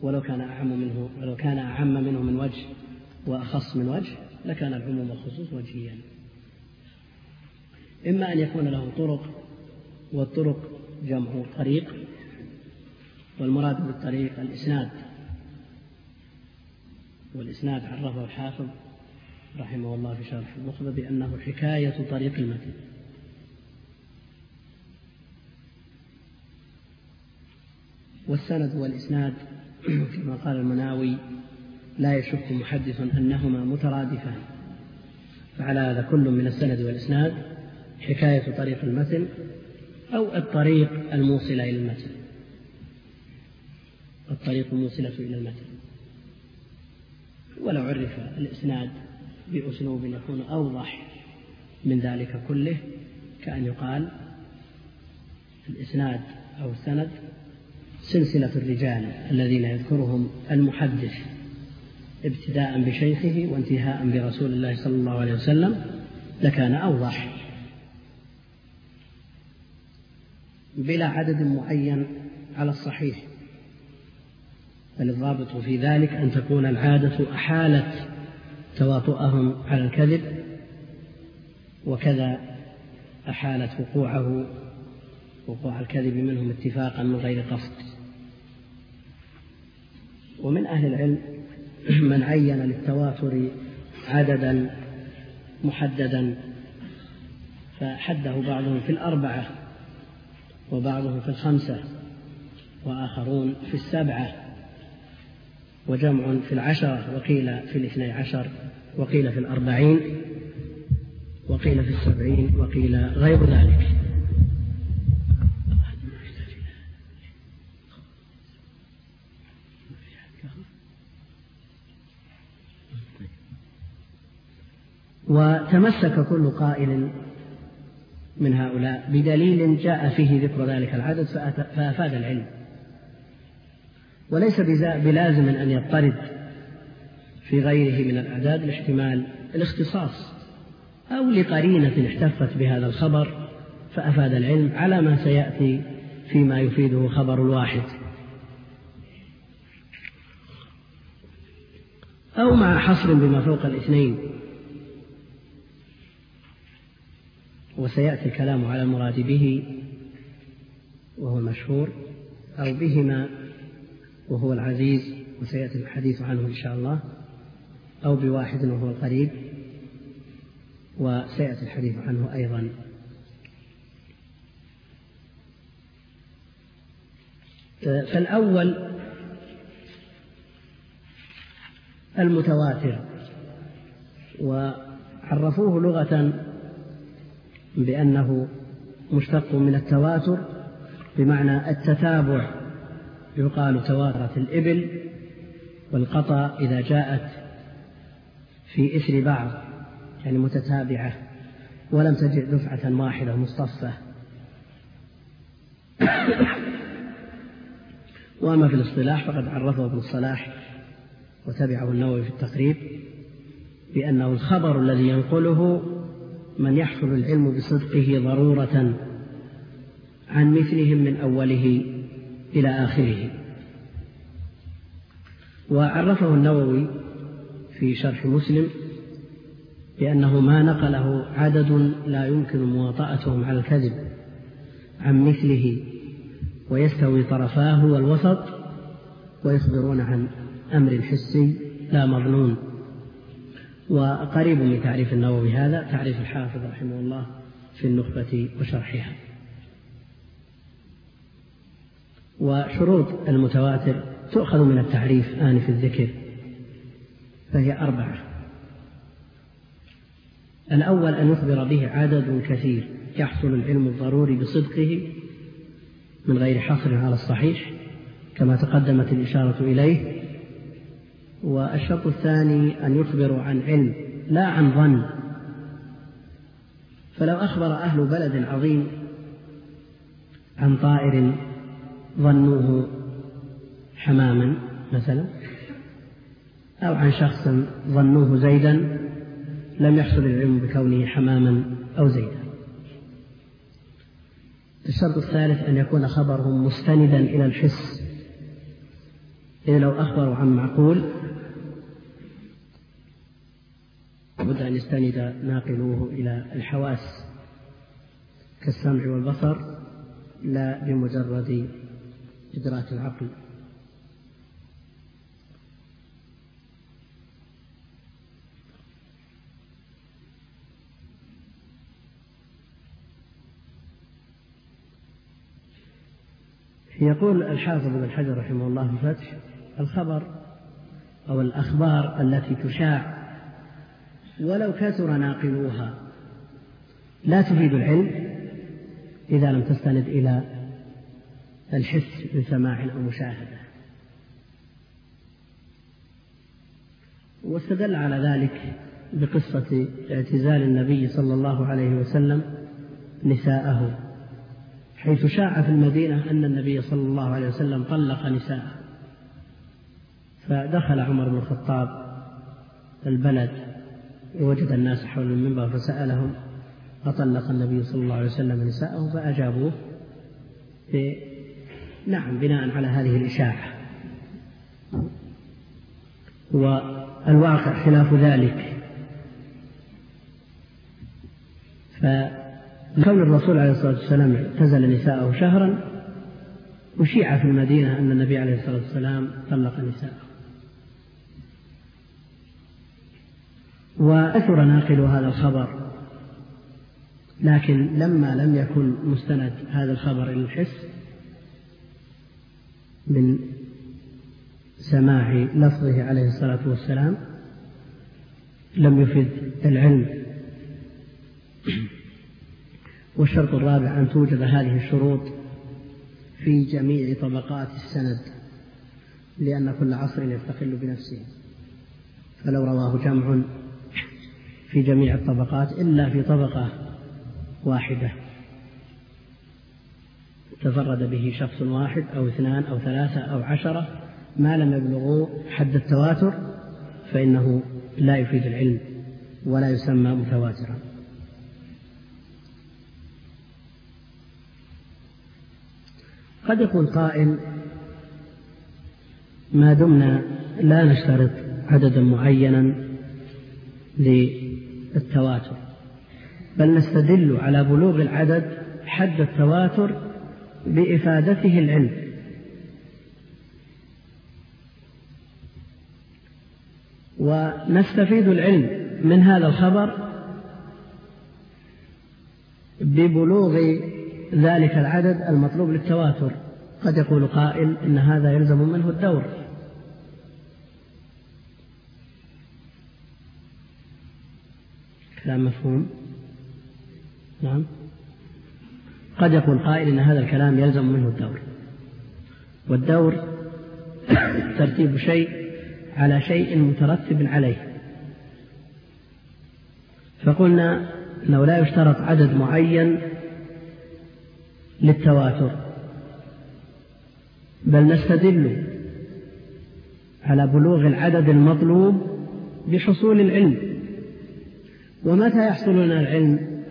ولو كان أعم منه ولو كان أعم منه من وجه وأخص من وجه لكان العموم والخصوص وجهيا. إما أن يكون له طرق والطرق جمع طريق والمراد بالطريق الإسناد. والإسناد عرفه الحافظ رحمه الله في شرح النخبة بأنه حكاية طريق المتن. والسند والإسناد كما قال المناوي لا يشك محدث أنهما مترادفان. فعلى هذا كل من السند والإسناد حكاية طريق المتن أو الطريق الموصلة إلى المتن. الطريق الموصلة إلى المتن. ولو عرف الإسناد بأسلوب يكون أوضح من ذلك كله كأن يقال الإسناد أو السند سلسلة الرجال الذين يذكرهم المحدث ابتداء بشيخه وانتهاء برسول الله صلى الله عليه وسلم لكان أوضح. بلا عدد معين على الصحيح. بل الضابط في ذلك أن تكون العادة أحالت تواطؤهم على الكذب وكذا أحالت وقوعه وقوع الكذب منهم اتفاقا من غير قصد. ومن أهل العلم من عين للتواتر عددا محددا فحده بعضهم في الأربعة وبعضهم في الخمسة وآخرون في السبعة وجمع في العشرة وقيل في الاثني عشر وقيل في الأربعين وقيل في السبعين وقيل غير ذلك. وتمسك كل قائل من هؤلاء بدليل جاء فيه ذكر ذلك العدد فأفاد العلم. وليس بلازم أن يضطرد في غيره من الأعداد لاحتمال الاختصاص. أو لقرينة احتفت بهذا الخبر فأفاد العلم على ما سيأتي فيما يفيده خبر الواحد. أو مع حصر بما فوق الاثنين وسيأتي الكلام على المراد به وهو المشهور أو بهما وهو العزيز وسيأتي الحديث عنه إن شاء الله أو بواحد وهو القريب وسيأتي الحديث عنه أيضا. فالأول المتواتر وعرفوه لغة بأنه مشتق من التواتر بمعنى التتابع. يقال تواترت الإبل والقطا إذا جاءت في إثر بعض يعني متتابعة ولم تجئ دفعة واحدة مصطفة وأما في الاصطلاح فقد عرفه ابن الصلاح وتبعه النووي في التقريب بأنه الخبر الذي ينقله من يحصل العلم بصدقه ضرورة عن مثلهم من أوله إلى آخره. وعرفه النووي في شرح مسلم بأنه ما نقله عدد لا يمكن مواطأتهم على الكذب عن مثله ويستوي طرفاه والوسط ويخبرون عن أمر حسي لا مظنون. وقريب من تعريف النووي هذا تعريف الحافظ رحمه الله في النخبة وشرحها. وشروط المتواتر تؤخذ من التعريف آنف الذكر فهي أربعة. الأول أن يخبر به عدد كثير يحصل العلم الضروري بصدقه من غير حصر على الصحيح كما تقدمت الإشارة إليه والشرط الثاني أن يخبروا عن علم لا عن ظن. فلو أخبر أهل بلد عظيم عن طائر ظنوه حماما مثلا أو عن شخص ظنوه زيدا لم يحصل العلم بكونه حماما أو زيدا. الشرط الثالث أن يكون خبرهم مستندا إلى الحس. إذ لو أخبروا عن معقول لابد أن يستند ناقلوه إلى الحواس كالسمع والبصر لا بمجرد إدراك العقل. يقول الحافظ بن حجر رحمه الله في الفتح الخبر أو الأخبار التي تشاع ولو كثر ناقلوها. لا تفيد العلم إذا لم تستند إلى الحس من سماع أو مشاهدة. واستدل على ذلك بقصة اعتزال النبي صلى الله عليه وسلم نساءه حيث شاع في المدينة أن النبي صلى الله عليه وسلم طلق نساءه. فدخل عمر بن الخطاب البلد وجد الناس حول المنبر فسألهم أطلق النبي صلى الله عليه وسلم نساءه فأجابوه نعم بناء على هذه الإشاعة والواقع خلاف ذلك. فكون الرسول عليه الصلاة والسلام اعتزل نساءه شهرا أشيع في المدينة أن النبي عليه الصلاة والسلام طلق نساءه. وأثر ناقل هذا الخبر. لكن لما لم يكن مستند هذا الخبر إلى الحس من سماع لفظه عليه الصلاة والسلام لم يفد العلم. والشرط الرابع أن توجد هذه الشروط في جميع طبقات السند لأن كل عصر يستقل بنفسه. فلو رواه جمع في جميع الطبقات إلا في طبقة واحدة. تفرد به شخص واحد أو اثنان أو ثلاثة أو عشرة. ما لم يبلغوا حد التواتر فإنه لا يفيد العلم ولا يسمى متواترا. قد يقول قائل ما دمنا لا نشترط عددا معينا للتواتر بل نستدل على بلوغ العدد حد التواتر بإفادته العلم. ونستفيد العلم من هذا الخبر ببلوغ ذلك العدد المطلوب للتواتر. قد يقول قائل إن هذا يلزم منه الدور. كلام مفهوم؟ نعم. قد يقول قائل إن هذا الكلام يلزم منه الدور. والدور ترتيب شيء على شيء مترتب عليه. فقلنا أنه لا يشترط عدد معين للتواتر. بل نستدل على بلوغ العدد المطلوب بحصول العلم. ومتى يحصل لنا العلم؟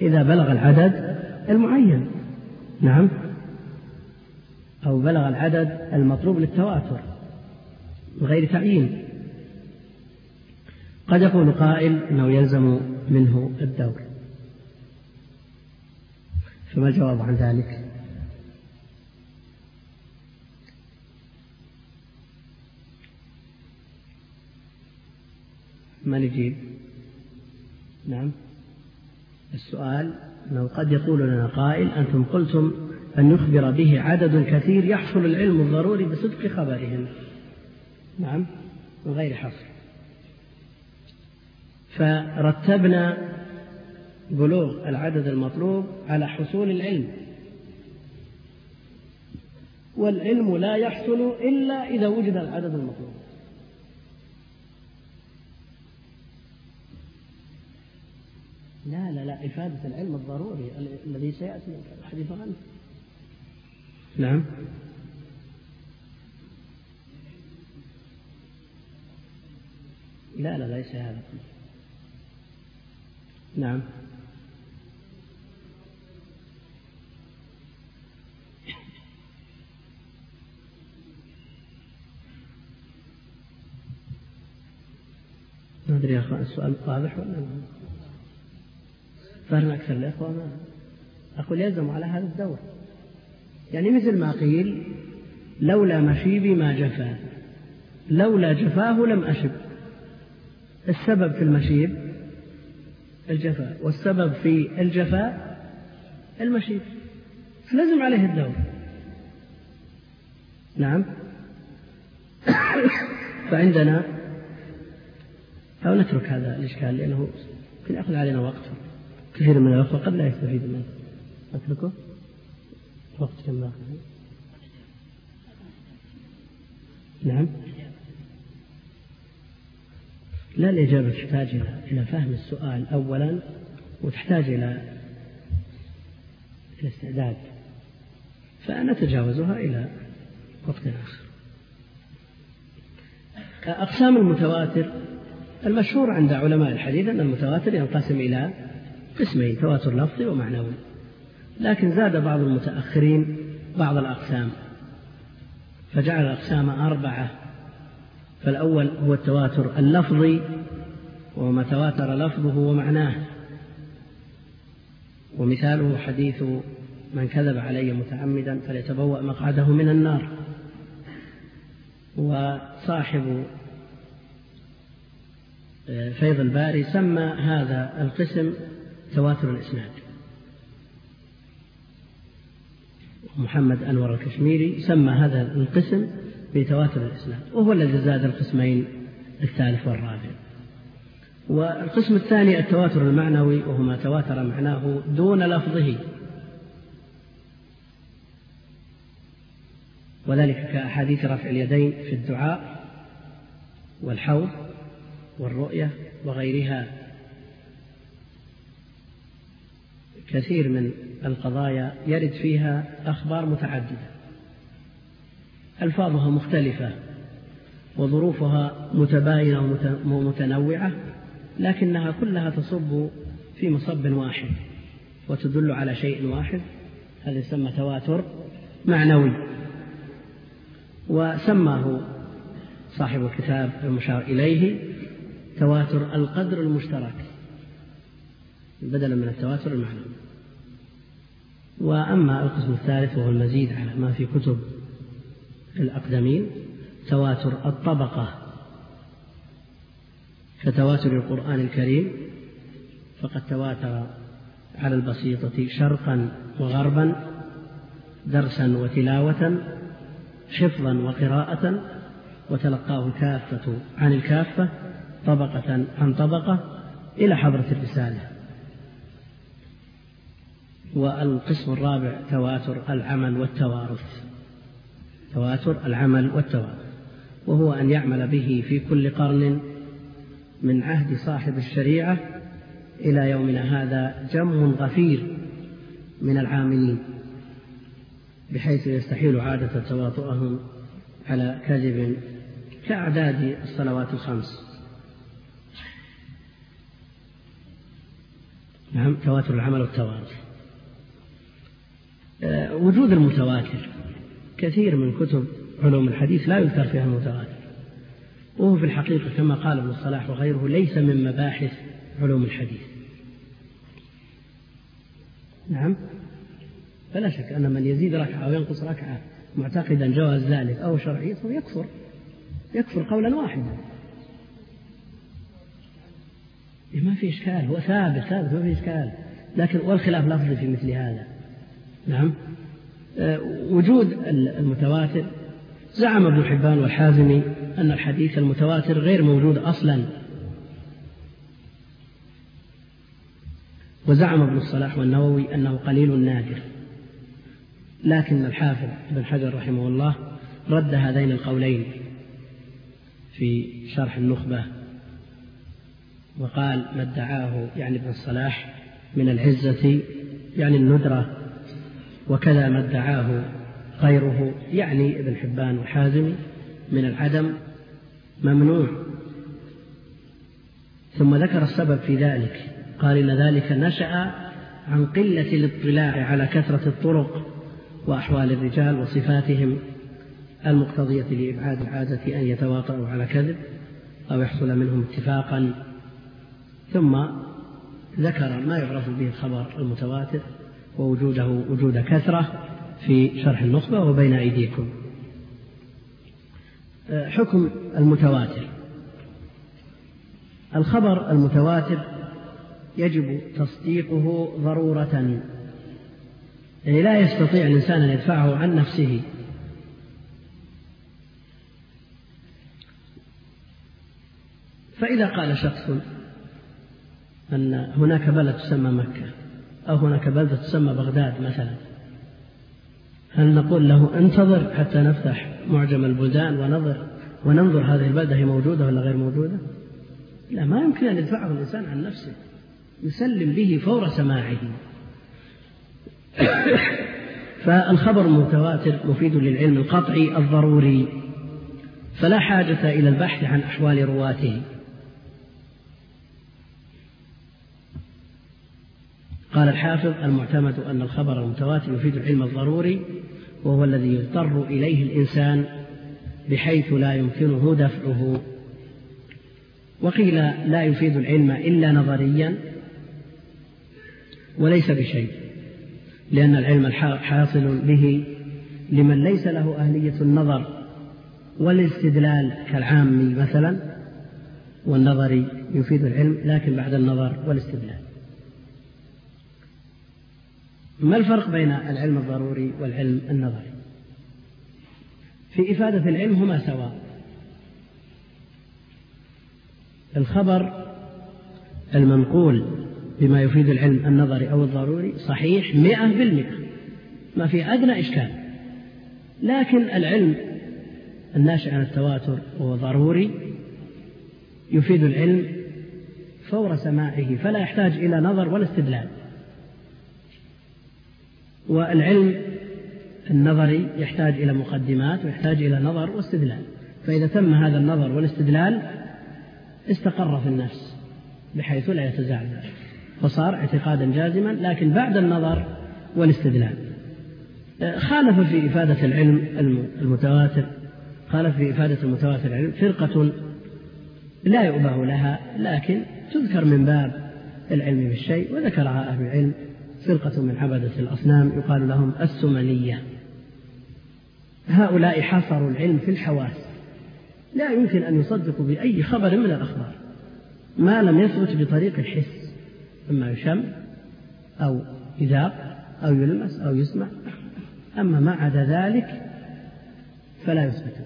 إذا بلغ العدد المعين. نعم. أو بلغ العدد المطلوب للتواتر بغير تعيين. قد يقول قائل إنه يلزم منه الدور. فما الجواب عن ذلك؟ من يجيب نعم. السؤال أنه قد يقول لنا قائل أنتم قلتم أن يخبر به عدد كثير يحصل العلم الضروري بصدق خبرهم. نعم من غير حصر. فرتبنا بلوغ العدد المطلوب على حصول العلم. والعلم لا يحصل إلا إذا وجد العدد المطلوب. لا لا لا إفادة العلم الضروري الذي سيأتي الحديث عنه نعم. لا لا ليس هذا. نعم. ما أدري يا أخوان السؤال واضح ولا فهم أكثر الإخوة ما أقول يلزم على هذا الدور. يعني مثل ما قيل لولا مشيبي ما جفا. لولا جفاه لم أشب. السبب في المشيب الجفاء والسبب في الجفاء المشيب. فلزم عليه الدور. نعم. فعندنا أو نترك هذا الإشكال لأنه يمكن يأخذ علينا وقت. كثير من الأخوة قد لا يستفيد منه. أتركه؟ وقت كم باقي؟ نعم. لا الإجابة تحتاج إلى فهم السؤال أولا وتحتاج إلى الاستعداد فنتجاوزها إلى وقت آخر. أقسام المتواتر المشهور عند علماء الحديث أن المتواتر ينقسم إلى قسمين تواتر لفظي ومعنوي لكن زاد بعض المتأخرين بعض الأقسام. فجعل الأقسام أربعة. فالأول هو التواتر اللفظي وهو ما تواتر لفظه ومعناه. ومثاله حديث من كذب علي متعمدا فليتبوأ مقعده من النار. وصاحب آه، فيض الباري سمى هذا القسم تواتر الإسناد. محمد أنور الكشميري سمى هذا القسم بتواتر الإسناد وهو الذي زاد القسمين الثالث والرابع. والقسم الثاني التواتر المعنوي وهو ما تواتر معناه دون لفظه. وذلك كأحاديث رفع اليدين في الدعاء والحوض والرؤية وغيرها. كثير من القضايا يرد فيها أخبار متعددة. ألفاظها مختلفة وظروفها متباينة ومتنوعة لكنها كلها تصب في مصب واحد وتدل على شيء واحد هذا يسمى تواتر معنوي. وسماه صاحب الكتاب المشار إليه تواتر القدر المشترك. بدلا من التواتر المعلوم وأما القسم الثالث وهو المزيد على ما في كتب الأقدمين تواتر الطبقة كتواتر القرآن الكريم فقد تواتر على البسيطة شرقا وغربا درسا وتلاوة حفظا وقراءة وتلقاه الكافة عن الكافة طبقة عن طبقة إلى حضرة الرسالة. والقسم الرابع تواتر العمل والتوارث. تواتر العمل والتوارث. وهو أن يعمل به في كل قرن من عهد صاحب الشريعة إلى يومنا هذا جم غفير من العاملين بحيث يستحيل عادة تواطؤهم على كذب كأعداد الصلوات الخمس. نعم تواتر العمل والتوارث. وجود المتواتر. كثير من كتب علوم الحديث لا يذكر فيها المتواتر. وهو في الحقيقة كما قال ابن الصلاح وغيره ليس من مباحث علوم الحديث. نعم؟ فلا شك أن من يزيد ركعة أو ينقص ركعة معتقدا جواز ذلك أو شرعيته يكفر. يكفر قولا واحدا. إيه، ما في إشكال. هو ثابت ثابت ما في إشكال. لكن والخلاف لفظي في مثل هذا. نعم. أه وجود المتواتر. زعم ابن حبان والحازمي أن الحديث المتواتر غير موجود أصلا. وزعم ابن الصلاح والنووي أنه قليل نادر. لكن الحافظ ابن حجر رحمه الله رد هذين القولين في شرح النخبة وقال ما ادعاه يعني ابن الصلاح من العزة يعني الندرة وكذا ما ادعاه غيره يعني ابن حبان وحازم من العدم ممنوع. ثم ذكر السبب في ذلك قال إن ذلك نشأ عن قلة الاطلاع على كثرة الطرق وأحوال الرجال وصفاتهم المقتضية لإبعاد العادة أن يتواطؤوا على كذب أو يحصل منهم اتفاقا. ثم ذكر ما يعرف به الخبر المتواتر ووجوده وجود كثرة في شرح النخبة وبين أيديكم. حكم المتواتر. الخبر المتواتر يجب تصديقه ضرورة. يعني لا يستطيع الإنسان أن يدفعه عن نفسه. فإذا قال شخص أن هناك بلد تسمى مكة أو هناك بلدة تسمى بغداد مثلا. هل نقول له انتظر حتى نفتح معجم البلدان ونظر وننظر هذه البلدة هي موجودة ولا غير موجودة؟ لا ما يمكن أن يدفعه الإنسان عن نفسه. يسلم به فور سماعه. فالخبر المتواتر مفيد للعلم القطعي الضروري. فلا حاجة إلى البحث عن أحوال رواته. قال الحافظ المعتمد أن الخبر المتواتر يفيد العلم الضروري وهو الذي يضطر إليه الإنسان بحيث لا يمكنه دفعه. وقيل لا يفيد العلم إلا نظريا وليس بشيء لأن العلم حاصل به لمن ليس له أهلية النظر والاستدلال كالعامي مثلا والنظري يفيد العلم لكن بعد النظر والاستدلال. ما الفرق بين العلم الضروري والعلم النظري؟ في إفادة العلم هما سواء. الخبر المنقول بما يفيد العلم النظري أو الضروري صحيح مئة بالمئة ما في أدنى إشكال. لكن العلم الناشئ عن التواتر وهو ضروري يفيد العلم فور سماعه فلا يحتاج إلى نظر ولا استدلال. والعلم النظري يحتاج إلى مقدمات ويحتاج إلى نظر واستدلال. فإذا تم هذا النظر والاستدلال استقر في النفس بحيث لا يتزعزع فصار اعتقادا جازما لكن بعد النظر والاستدلال. خالف في إفادة العلم المتواتر قال في إفادة المتواتر العلم فرقة لا يؤبه لها لكن تذكر من باب العلم بالشيء وذكرها أهل العلم. فرقة من عبدة الأصنام يقال لهم السمنية هؤلاء حصروا العلم في الحواس. لا يمكن أن يصدقوا بأي خبر من الأخبار. ما لم يثبت بطريق الحس إما يشم أو يذاق أو يلمس أو يسمع. أما ما عدا ذلك فلا يثبت.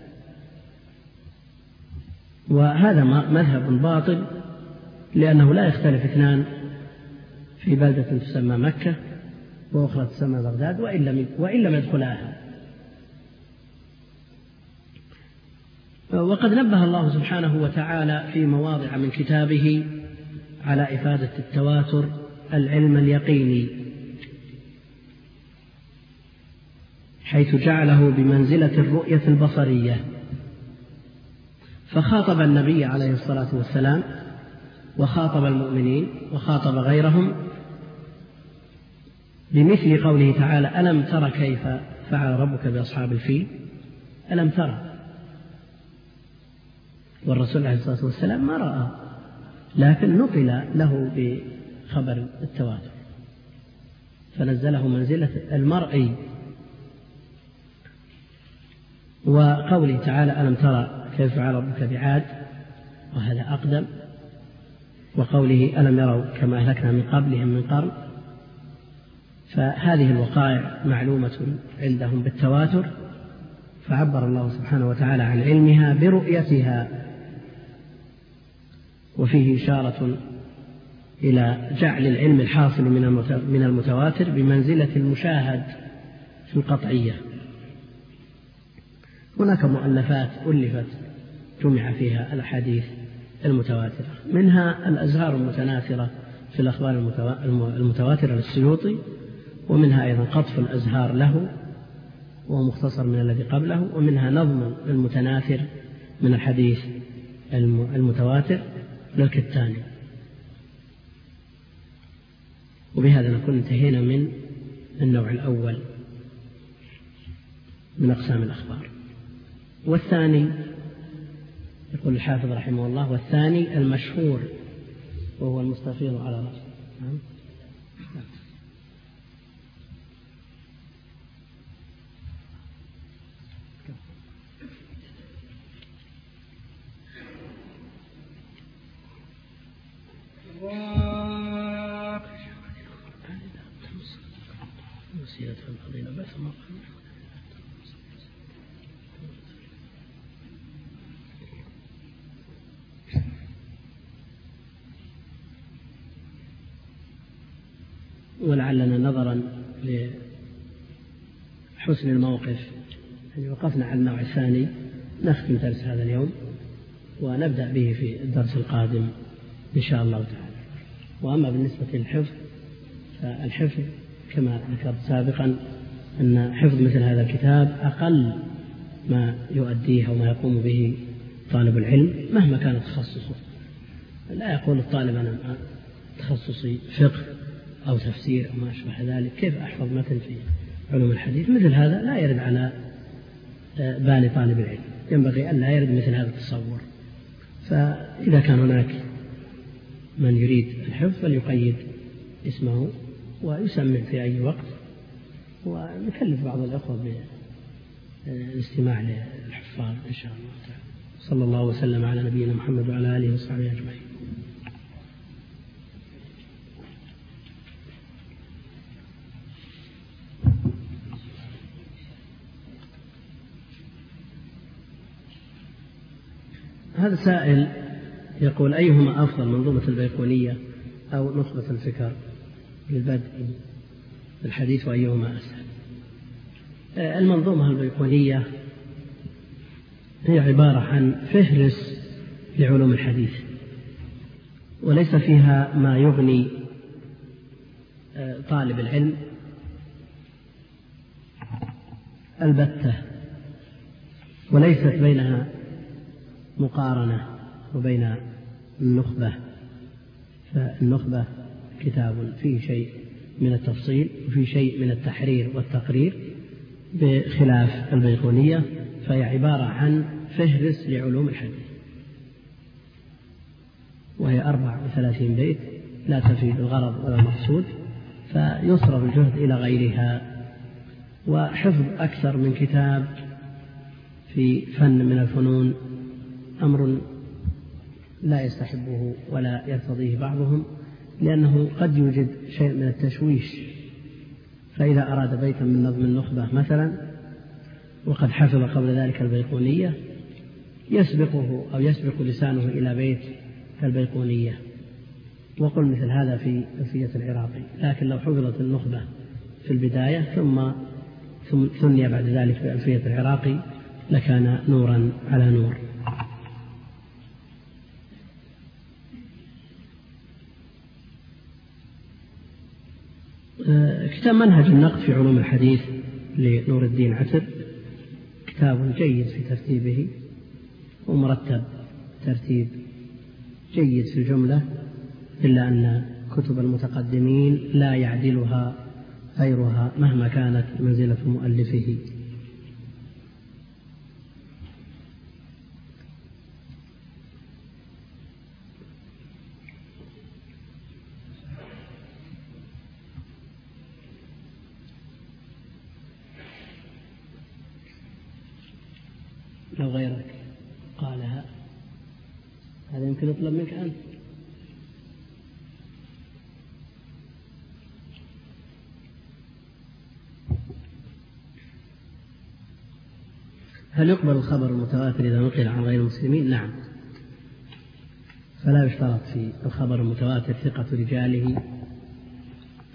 وهذا مذهب باطل لأنه لا يختلف اثنان. في بلدة تسمى مكة وأخرى تسمى بغداد وإن لم وإن لم يدخلاها وقد نبه الله سبحانه وتعالى في مواضع من كتابه على إفادة التواتر العلم اليقيني حيث جعله بمنزلة الرؤية البصرية. فخاطب النبي عليه الصلاة والسلام وخاطب المؤمنين وخاطب غيرهم بمثل قوله تعالى ألم تر كيف فعل ربك بأصحاب الفيل؟ ألم ترى والرسول عليه الصلاة والسلام ما رأى لكن نقل له بخبر التواتر. فنزله منزلة المرئي وقوله تعالى ألم ترى كيف فعل ربك بعاد؟ وهذا أقدم. وقوله ألم يروا كما أهلكنا من قبلهم من قرن؟ فهذه الوقائع معلومة عندهم بالتواتر فعبر الله سبحانه وتعالى عن علمها برؤيتها وفيه إشارة إلى جعل العلم الحاصل من المتواتر بمنزلة المشاهد في القطعية. هناك مؤلفات ألفت جمع فيها الأحاديث المتواترة. منها الأزهار المتناثرة في الأخبار المتواترة للسيوطي ومنها أيضا قطف الأزهار له وهو مختصر من الذي قبله ومنها نظم المتناثر من الحديث المتواتر للكتاني وبهذا نكون انتهينا من النوع الأول من أقسام الأخبار. والثاني يقول الحافظ رحمه الله والثاني المشهور وهو المستفيض على رأسه نعم وسيلة الفضيلة بس ما ولعلنا نظرا لحسن الموقف. يعني وقفنا على النوع الثاني نختم درس هذا اليوم ونبدأ به في الدرس القادم إن شاء الله تعالى. وأما بالنسبة للحفظ فالحفظ كما ذكرت سابقا أن حفظ مثل هذا الكتاب أقل ما يؤديه أو ما يقوم به طالب العلم مهما كان تخصصه. لا يقول الطالب أنا تخصصي فقه أو تفسير أو ما أشبه ذلك كيف أحفظ متن في علوم الحديث؟ مثل هذا لا يرد على آه، بال طالب العلم ينبغي أن لا يرد مثل هذا التصور. فإذا كان هناك من يريد الحفظ فليقيد اسمه ويسمع في أي وقت. ونكلف بعض الأخوة بالاستماع للحفاظ إن شاء الله تعالى. صلى الله وسلم على نبينا محمد وعلى آله وصحبه أجمعين. هذا سائل يقول أيهما أفضل منظومة البيقونية أو نخبة الفكر؟ للبدء الحديث وأيهما أسهل. آه، المنظومة البيقونية هي عبارة عن فهرس لعلوم الحديث وليس فيها ما يغني آه، طالب العلم. البتة وليست بينها مقارنة وبين النخبة. فالنخبة كتاب فيه شيء من التفصيل وفيه شيء من التحرير والتقرير بخلاف البيقونية فهي عبارة عن فهرس لعلوم الحديث. وهي أربع وثلاثين بيت لا تفيد الغرض ولا المقصود فيصرف الجهد إلى غيرها. وحفظ أكثر من كتاب في فن من الفنون أمر لا يستحبه ولا يرتضيه بعضهم لأنه قد يوجد شيء من التشويش. فإذا أراد بيتا من نظم النخبة مثلا وقد حفظ قبل ذلك البيقونية يسبقه أو يسبق لسانه إلى بيت كالبيقونية. وقل مثل هذا في ألفية العراقي. لكن لو حفظت النخبة في البداية ثم ثني بعد ذلك بألفية العراقي لكان نورا على نور. كتاب منهج النقد في علوم الحديث لنور الدين عسر كتاب جيد في ترتيبه ومرتب ترتيب جيد في الجملة إلا أن كتب المتقدمين لا يعدلها غيرها مهما كانت منزلة مؤلفه. لو غيرك. قالها. هذا يمكن يطلب منك أنت هل يقبل الخبر المتواتر إذا نقل عن غير المسلمين؟ نعم. فلا يشترط في الخبر المتواتر ثقة رجاله.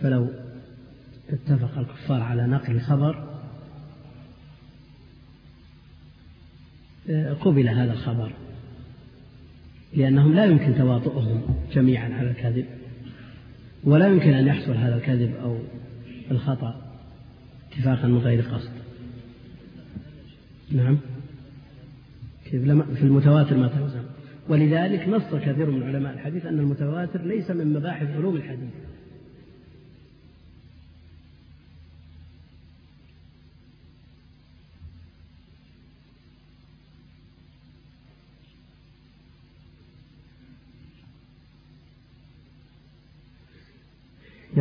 فلو اتفق الكفار على نقل خبر قبل هذا الخبر لأنهم لا يمكن تواطؤهم جميعا على الكذب ولا يمكن أن يحصل هذا الكذب أو الخطأ اتفاقا من غير قصد. نعم. في المتواتر ما توزن ولذلك نص كثير من علماء الحديث أن المتواتر ليس من مباحث علوم الحديث.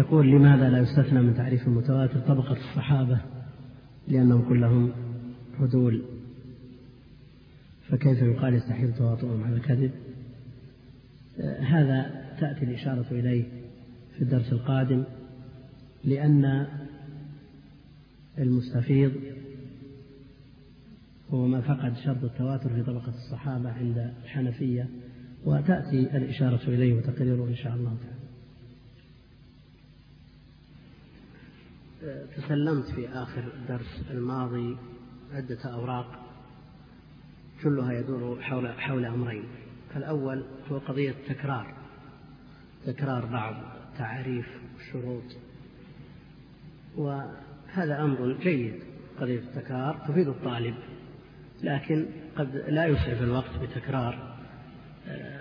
يقول لماذا لا يستثنى من تعريف المتواتر طبقة الصحابة؟ لأنهم كلهم عدول فكيف يقال يستحيل تواطؤهم على الكذب؟ هذا تأتي الإشارة إليه في الدرس القادم لأن المستفيض هو ما فقد شرط التواتر في طبقة الصحابة عند الحنفية وتأتي الإشارة إليه وتقريره إن شاء الله تعالى. تسلمت في آخر الدرس الماضي عدة أوراق كلها يدور حول حول أمرين. الأول هو قضية تكرار تكرار بعض تعريف الشروط وهذا أمر جيد قضية التكرار تفيد الطالب لكن قد لا يسعف الوقت بتكرار آه،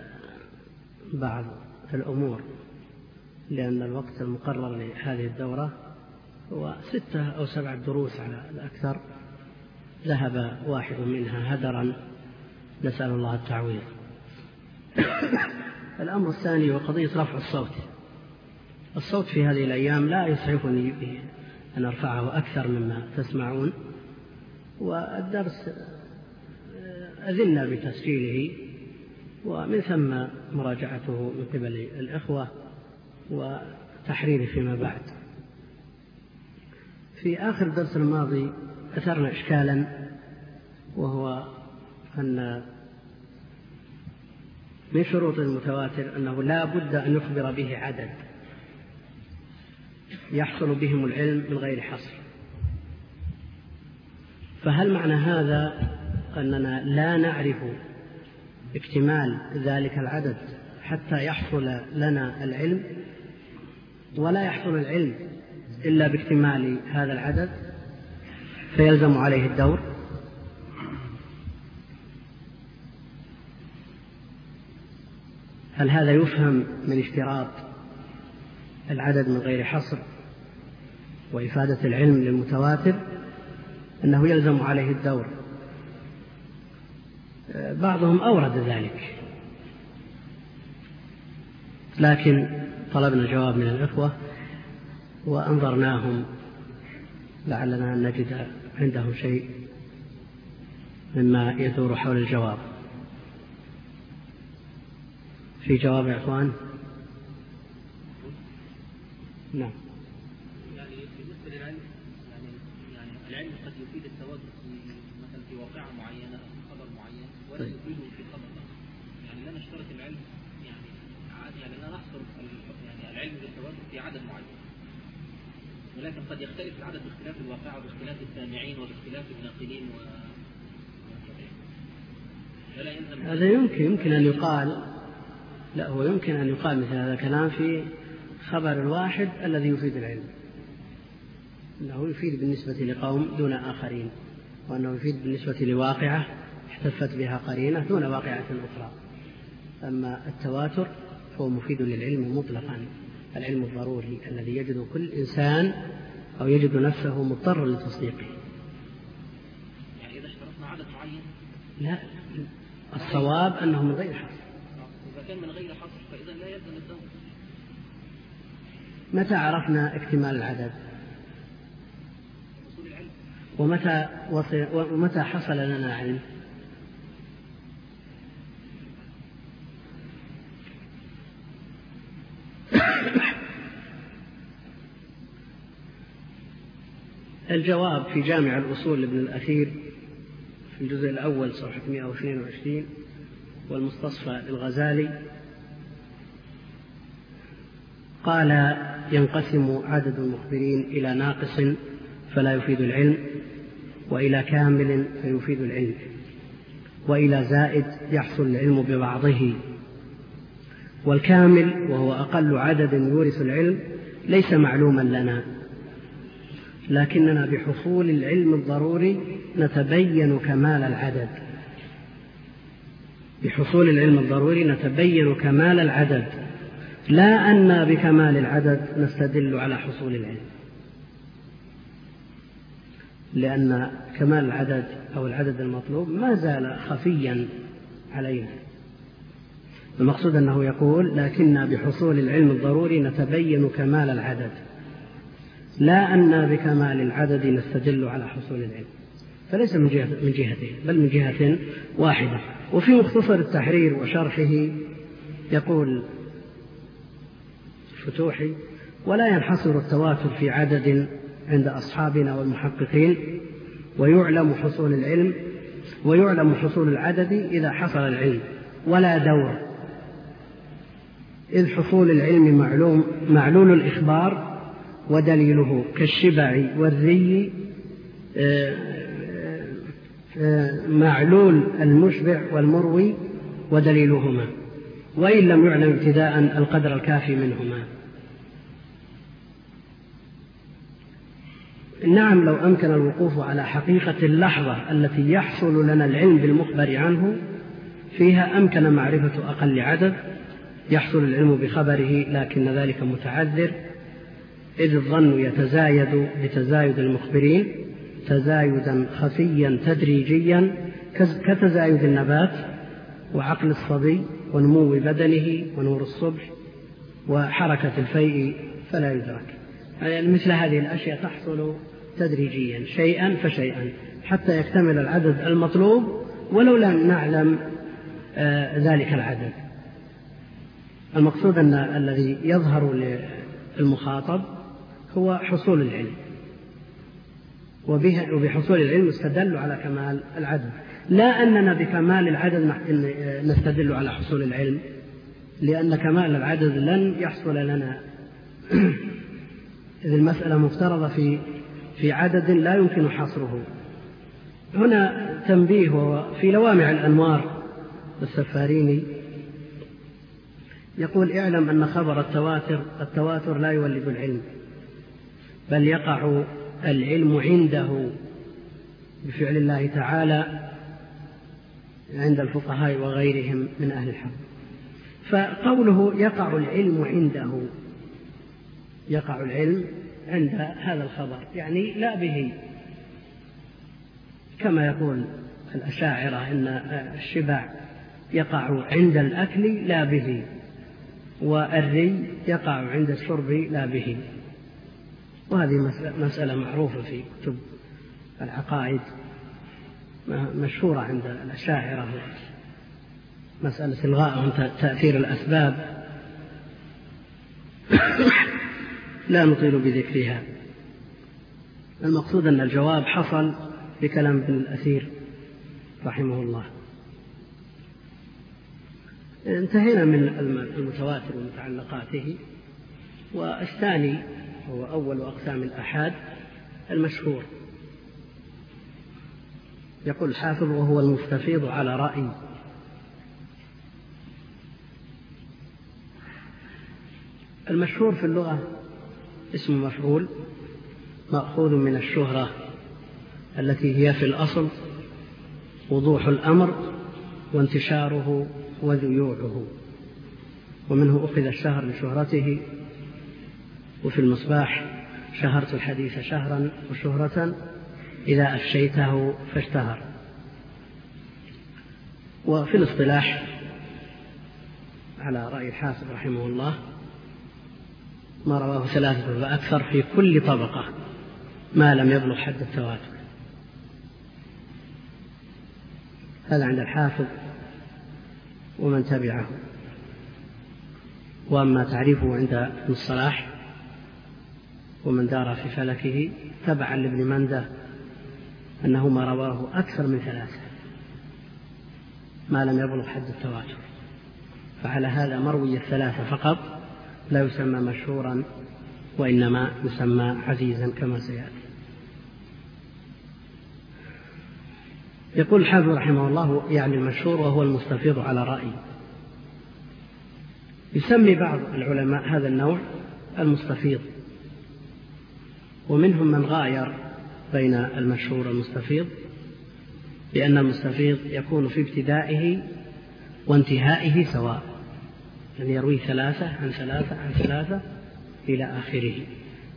بعض الأمور لأن الوقت المقرر لهذه الدورة هو ستة أو سبعة دروس على الأكثر. ذهب واحد منها هدرا. نسأل الله التعويض. الأمر الثاني هو قضية رفع الصوت. الصوت في هذه الأيام لا يسعفني أن أرفعه أكثر مما تسمعون. والدرس أذنا بتسجيله. ومن ثم مراجعته من قبل الإخوة وتحريره فيما بعد. في آخر الدرس الماضي أثرنا إشكالا وهو أن من شروط المتواتر أنه لا بد أن يخبر به عدد يحصل بهم العلم من غير حصر. فهل معنى هذا أننا لا نعرف اكتمال ذلك العدد حتى يحصل لنا العلم؟ ولا يحصل العلم إلا باكتمال هذا العدد فيلزم عليه الدور. هل هذا يفهم من اشتراط العدد من غير حصر وإفادة العلم للمتواتر؟ أنه يلزم عليه الدور. بعضهم أورد ذلك. لكن طلبنا جواب من الإخوة. وأنظرناهم لعلنا أن نجد عندهم شيء مما يدور حول الجواب. في جواب يا إخوان؟ نعم. يعني بالنسبة للعلم يعني يعني العلم قد يفيد التواتر في مثلا في واقعة معينة أو في خبر معين ولا طيب. يفيده في خبر اخر يعني لا نشترط العلم يعني عادي يعني لا نحصر ال- يعني العلم بالتواتر في عدد معين ولكن قد يختلف العدد باختلاف الواقعه وباختلاف السامعين وباختلاف الناقلين و هذا يمكن يمكن أن يقال لا هو يمكن أن يقال مثل هذا الكلام في خبر الواحد الذي يفيد العلم. أنه يفيد بالنسبة لقوم دون آخرين وأنه يفيد بالنسبة لواقعة احتفت بها قرينة دون واقعة أخرى. أما التواتر فهو مفيد للعلم مطلقا. العلم الضروري الذي يجد كل إنسان أو يجد نفسه مضطر لتصديقه. يعني إذا اشترطنا عدد معين؟ لا الصواب أنه من غير حصر. إذا كان من غير حصر فإذا لا يلزم الدور. متى عرفنا اكتمال العدد؟ ومتى وصل ومتى حصل لنا علم؟ الجواب في جامع الأصول لابن الأثير في الجزء الأول صفحة 122 والمستصفى للغزالي. قال ينقسم عدد المخبرين إلى ناقص فلا يفيد العلم وإلى كامل فيفيد العلم وإلى زائد يحصل العلم ببعضه. والكامل وهو أقل عدد يورث العلم ليس معلوما لنا. لكننا بحصول العلم الضروري نتبين كمال العدد. بحصول العلم الضروري نتبين كمال العدد. لا أن بكمال العدد نستدل على حصول العلم. لأن كمال العدد أو العدد المطلوب ما زال خفيا علينا. المقصود أنه يقول لكن بحصول العلم الضروري نتبين كمال العدد. لا أن بكمال العدد نستدل على حصول العلم فليس من جهة من جهتين بل من جهة واحدة. وفي مختصر التحرير وشرحه يقول الفتوحي ولا ينحصر التواتر في عدد عند أصحابنا والمحققين ويعلم حصول العلم ويعلم حصول العدد إذا حصل العلم ولا دور. إذ حصول العلم معلوم معلول الإخبار ودليله كالشبع والري آه، آه، معلول المشبع والمروي ودليلهما وإن لم يعلم ابتداء القدر الكافي منهما. نعم لو أمكن الوقوف على حقيقة اللحظة التي يحصل لنا العلم بالمخبر عنه فيها أمكن معرفة أقل عدد يحصل العلم بخبره لكن ذلك متعذر إذ الظن يتزايد بتزايد المخبرين تزايدا خفيا تدريجيا كتزايد النبات وعقل الصبي ونمو بدنه ونور الصبح وحركة الفيء فلا يدرك. يعني مثل هذه الأشياء تحصل تدريجيا شيئا فشيئا حتى يكتمل العدد المطلوب ولو لم نعلم آه ذلك العدد. المقصود أن الذي يظهر للمخاطب هو حصول العلم. وبحصول العلم استدل على كمال العدد. لا أننا بكمال العدد نستدل على حصول العلم لأن كمال العدد لن يحصل لنا. إذ المسألة مفترضة في في عدد لا يمكن حصره. هنا تنبيه في لوامع الأنوار السفاريني. يقول اعلم أن خبر التواتر التواتر لا يولد العلم. بل يقع العلم عنده بفعل الله تعالى عند الفقهاء وغيرهم من أهل الحق. فقوله يقع العلم عنده يقع العلم عند هذا الخبر يعني لا به. كما يقول الأشاعرة أن الشبع يقع عند الأكل لا به والري يقع عند الشرب لا به. وهذه مسألة معروفة في كتب العقائد مشهورة عند الأشاعرة مسألة إلغاء تأثير الأسباب. لا نطيل بذكرها. المقصود أن الجواب حصل في كلام ابن الأثير رحمه الله. انتهينا من المتواتر ومتعلقاته. والثاني هو أول أقسام الآحاد المشهور. يقول الحافظ وهو المستفيض على رأي. المشهور في اللغة اسم مفعول مأخوذ من الشهرة التي هي في الأصل وضوح الأمر وانتشاره وذيوعه ومنه أخذ الشهر لشهرته وفي المصباح شهرت الحديث شهرا وشهرة إذا أفشيته فاشتهر. وفي الاصطلاح على رأي الحافظ رحمه الله ما رواه ثلاثة فأكثر في كل طبقة ما لم يبلغ حد التواتر. هذا عند الحافظ ومن تبعه. وأما تعريفه عند ابن الصلاح ومن دار في فلكه تبعا لابن منده أنه ما رواه أكثر من ثلاثة ما لم يبلغ حد التواتر. فعلى هذا مروي الثلاثة فقط لا يسمى مشهورا وإنما يسمى عزيزا كما سيأتي. يقول الحافظ رحمه الله يعني المشهور وهو المستفيض على رأي. يسمي بعض العلماء هذا النوع المستفيض. ومنهم من غاير بين المشهور والمستفيض لأن المستفيض يكون في ابتدائه وانتهائه سواء يعني يروي ثلاثة عن ثلاثة عن ثلاثة إلى آخره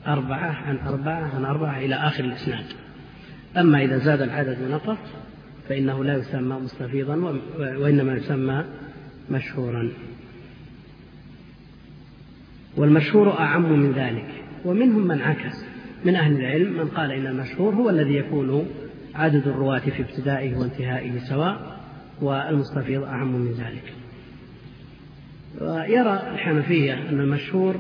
أربعة عن أربعة عن أربعة إلى آخر الإسناد. أما إذا زاد العدد ونقص فإنه لا يسمى مستفيضا وإنما يسمى مشهورا. والمشهور أعم من ذلك ومنهم من عكس. من أهل العلم من قال إن المشهور هو الذي يكون عدد الرواة في ابتدائه وانتهائه سواء والمستفيض أعم من ذلك. ويرى الحنفية أن المشهور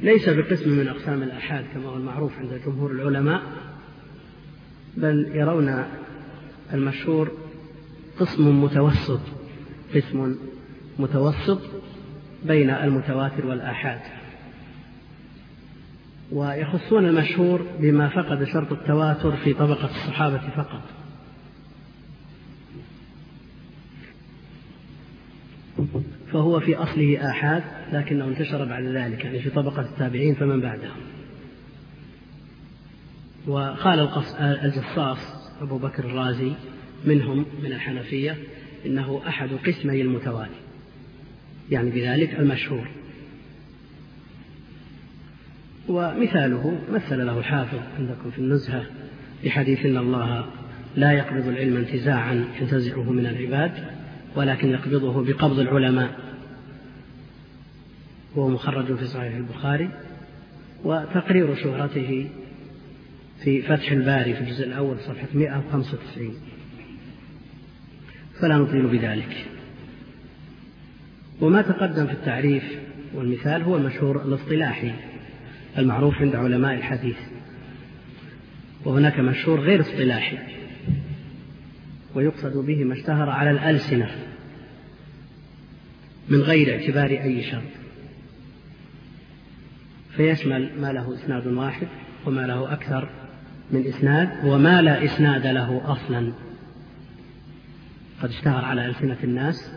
ليس بقسم من أقسام الآحاد كما هو المعروف عند جمهور العلماء بل يرون المشهور قسم متوسط قسم متوسط بين المتواتر والآحاد. ويخصون المشهور بما فقد شرط التواتر في طبقة الصحابة فقط. فهو في أصله آحاد لكنه انتشر بعد ذلك يعني في طبقة التابعين فمن بعدهم. وقال الجصاص أبو بكر الرازي منهم من الحنفية إنه أحد قسمي المتواتر يعني بذلك المشهور. ومثاله مثل له الحافظ عندكم في النزهة بحديث إن الله لا يقبض العلم انتزاعا ينتزعه من العباد ولكن يقبضه بقبض العلماء. وهو مخرج في صحيح البخاري وتقرير شهرته في فتح الباري في الجزء الأول صفحة 195 فلا نطيل بذلك. وما تقدم في التعريف والمثال هو المشهور الاصطلاحي. المعروف عند علماء الحديث. وهناك مشهور غير اصطلاحي. ويقصد به ما اشتهر على الألسنة. من غير اعتبار أي شرط. فيشمل ما له إسناد واحد وما له أكثر من إسناد وما لا إسناد له أصلا. قد اشتهر على ألسنة الناس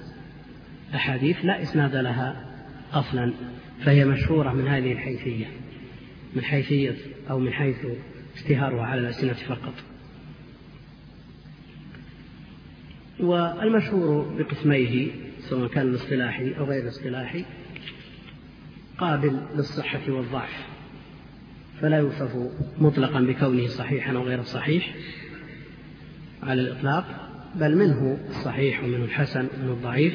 أحاديث لا إسناد لها أصلا. فهي مشهورة من هذه الحيثية. من حيثية أو من حيث اشتهارها على الألسنة فقط. والمشهور بقسميه سواء كان الاصطلاحي أو غير الاصطلاحي قابل للصحة والضعف فلا يوصف مطلقا بكونه صحيحا أو غير صحيح على الإطلاق بل منه الصحيح ومنه الحسن ومنه الضعيف.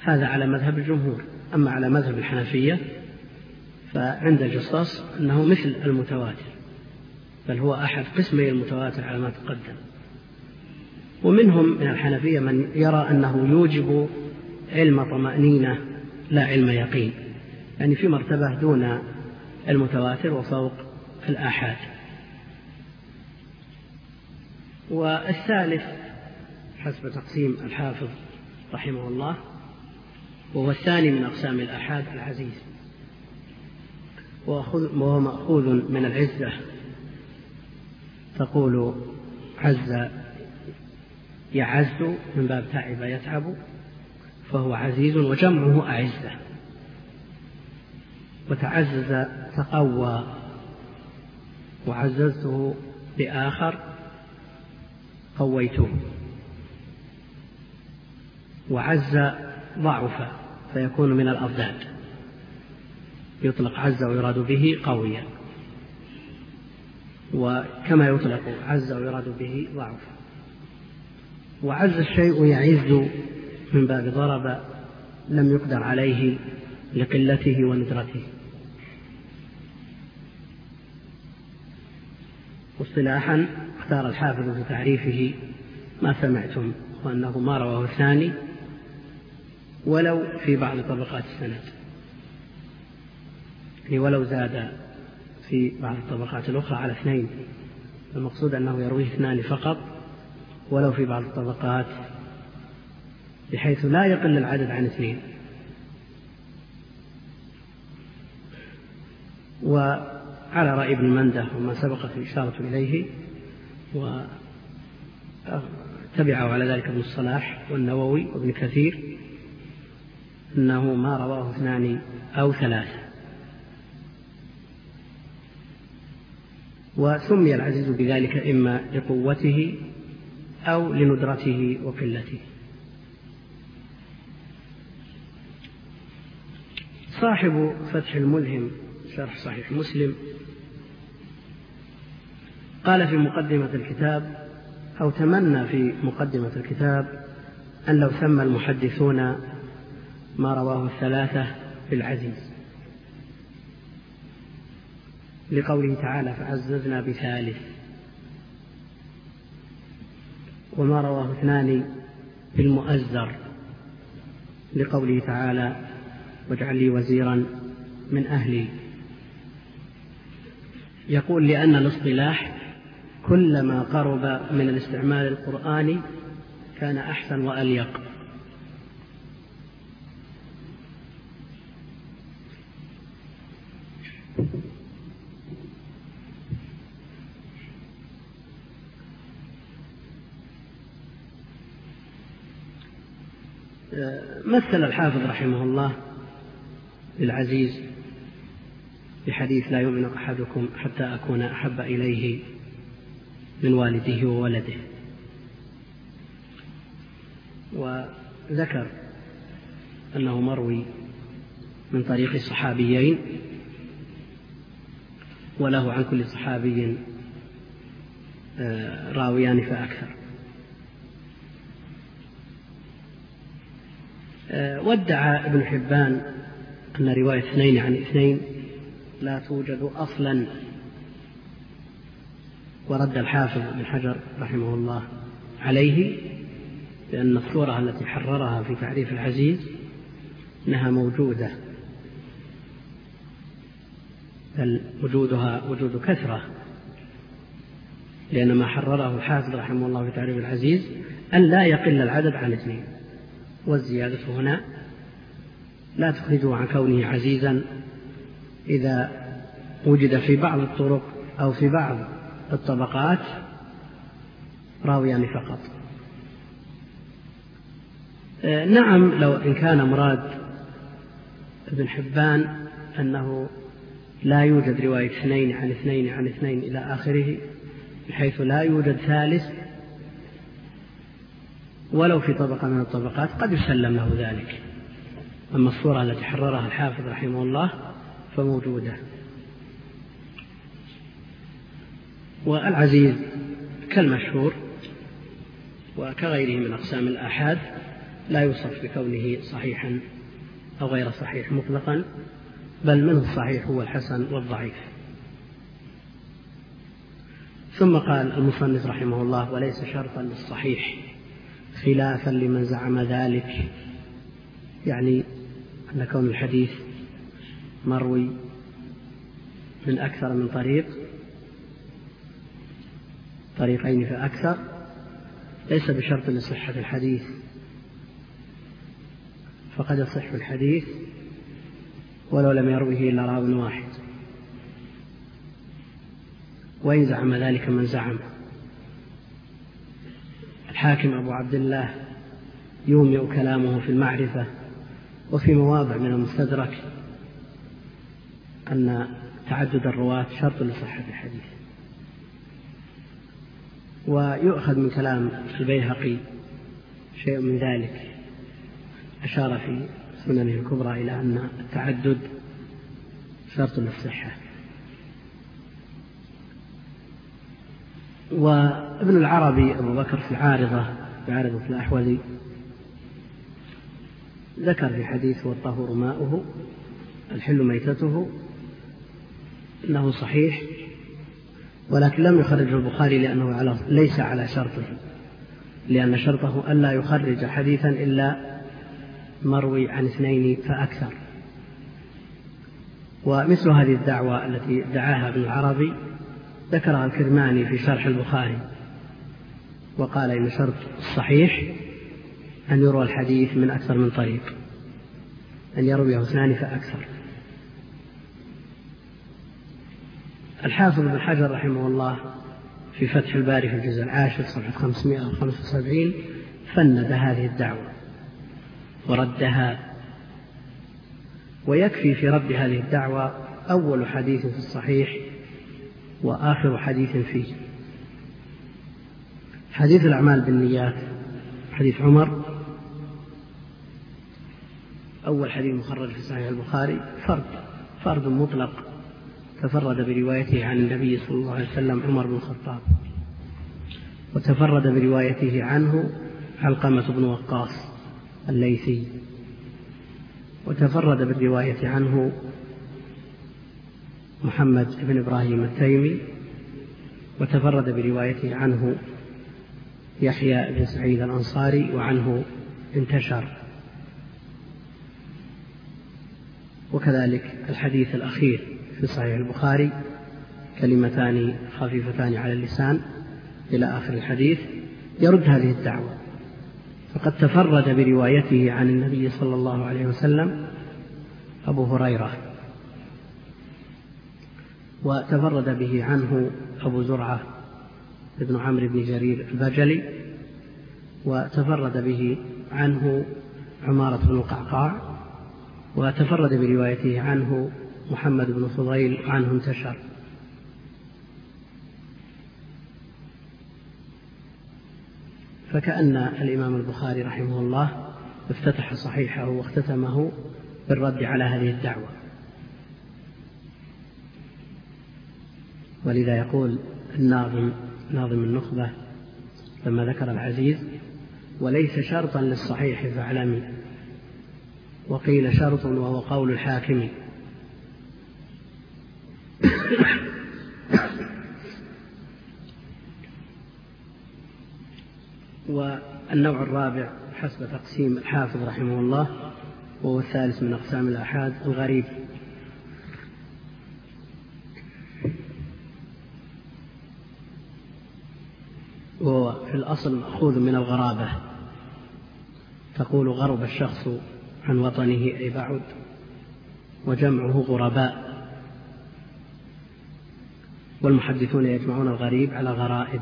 هذا على مذهب الجمهور. أما على مذهب الحنفية فعند الجصاص أنه مثل المتواتر بل هو أحد قسمي المتواتر على ما تقدم. ومنهم من الحنفية من يرى أنه يوجب علم طمأنينة لا علم يقين يعني في مرتبة دون المتواتر وفوق الآحاد. والثالث حسب تقسيم الحافظ رحمه الله وهو الثاني من أقسام الآحاد العزيز. وهو مأخوذ من العزة. تقول عز يعز من باب تعب يتعب فهو عزيز وجمعه أعزة. وتعزز تقوى. وعززته بآخر قويته. وعز ضعف فيكون من الأضداد. يطلق عز ويراد به قويا. وكما يطلق عز ويراد به ضعف. وعز الشيء يعز من باب ضرب لم يقدر عليه لقلته وندرته. واصطلاحا اختار الحافظ في تعريفه ما سمعتم وأنه ما رواه الثاني ولو في بعض طبقات السند. يعني ولو زاد في بعض الطبقات الأخرى على اثنين. المقصود أنه يرويه اثنان فقط ولو في بعض الطبقات بحيث لا يقل العدد عن اثنين. وعلى رأي ابن مندة وما سبقت الإشارة إليه وتبعه على ذلك ابن الصلاح والنووي وابن كثير أنه ما رواه اثنان أو ثلاثة. وسمي العزيز بذلك إما لقوته أو لندرته وقلته. صاحب فتح الملهم شرح صحيح مسلم قال في مقدمة الكتاب أو تمنى في مقدمة الكتاب أن لو سمى المحدثون ما رواه الثلاثة بالعزيز. لقوله تعالى فعززنا بثالث وما رواه اثنان بالمؤزر لقوله تعالى واجعل لي وزيرا من أهلي. يقول لأن الاصطلاح كلما قرب من الاستعمال القرآني كان أحسن وأليق. مثل الحافظ رحمه الله للعزيز بحديث لا يؤمن أحدكم حتى أكون أحب إليه من والده وولده. وذكر أنه مروي من طريق صحابيين وله عن كل صحابي آه، راويان فأكثر. آه، وادعى ابن حبان أن رواية اثنين عن اثنين لا توجد أصلا. ورد الحافظ بن حجر رحمه الله عليه بأن الصورة التي حررها في تعريف العزيز أنها موجودة بل وجودها وجود كثرة لأن ما حرره الحافظ رحمه الله في تعريف العزيز أن لا يقل العدد عن اثنين. والزيادة هنا لا تخرجه عن كونه عزيزا إذا وجد في بعض الطرق أو في بعض الطبقات راويان فقط. آه، نعم لو إن كان مراد ابن حبان أنه لا يوجد رواية اثنين عن اثنين عن اثنين إلى آخره بحيث لا يوجد ثالث ولو في طبقة من الطبقات قد يسلم له ذلك. أما الصورة التي حررها الحافظ رحمه الله فموجودة. والعزيز كالمشهور وكغيره من أقسام الآحاد لا يوصف بكونه صحيحا أو غير صحيح مطلقا بل منه الصحيح هو الحسن والضعيف. ثم قال المصنف رحمه الله وليس شرطا للصحيح خلافا لمن زعم ذلك. يعني أن كون الحديث مروي من أكثر من طريق طريقين فأكثر ليس بشرط لصحة الحديث. فقد يصح الحديث ولو لم يروه إلا راو واحد. وإن زعم ذلك من زعم. الحاكم أبو عبد الله يومئ كلامه في المعرفة وفي مواضع من المستدرك أن تعدد الرواة شرط لصحة الحديث. ويؤخذ من كلام البيهقي شيء من ذلك. أشار في سننه الكبرى إلى أن التعدد شرط للصحة. وابن العربي أبو بكر في العارضة في عارضة الأحوذي ذكر في حديث والطهور ماؤه الحل ميتته أنه صحيح ولكن لم يخرجه البخاري لأنه على ليس على شرطه لأن شرطه ألا يخرج حديثا إلا مروي عن اثنين فأكثر. ومثل هذه الدعوة التي دعاها ابن العربي ذكرها الكرماني في شرح البخاري وقال إن شرط الصحيح أن يروى الحديث من أكثر من طريق أن يرويه اثنان فأكثر. الحافظ بن حجر رحمه الله في فتح الباري في الجزء العاشر صفحة 575 فند هذه الدعوة وردها ويكفي في رد هذه الدعوة أول حديث في الصحيح وآخر حديث فيه. حديث الأعمال بالنيات حديث عمر. أول حديث مخرج في صحيح البخاري فرد فرد مطلق تفرد بروايته عن النبي صلى الله عليه وسلم عمر بن الخطاب وتفرد بروايته عنه علقمة بن وقاص الليثي وتفرد بالرواية عنه محمد بن إبراهيم التيمي وتفرد بروايته عنه يحيى بن سعيد الأنصاري وعنه انتشر. وكذلك الحديث الأخير في صحيح البخاري كلمتان خفيفتان على اللسان إلى آخر الحديث يرد هذه الدعوة. فقد تفرد بروايته عن النبي صلى الله عليه وسلم أبو هريرة. وتفرد به عنه أبو زرعة بن عمرو بن جرير البجلي وتفرد به عنه عمارة بن القعقاع وتفرد بروايته عنه محمد بن فضيل عنه انتشر فكأن الإمام البخاري رحمه الله افتتح صحيحه واختتمه بالرد على هذه الدعوة. ولذا يقول الناظم ناظم النخبة لما ذكر العزيز وليس شرطا للصحيح فاعلمي وقيل شرط وهو قول الحاكم. والنوع الرابع حسب تقسيم الحافظ رحمه الله وهو الثالث من أقسام الآحاد الغريب. وهو في الأصل مأخوذ من الغرابة. تقول غرب الشخص عن وطنه أي بعد وجمعه غرباء. والمحدثون يجمعون الغريب على غرائب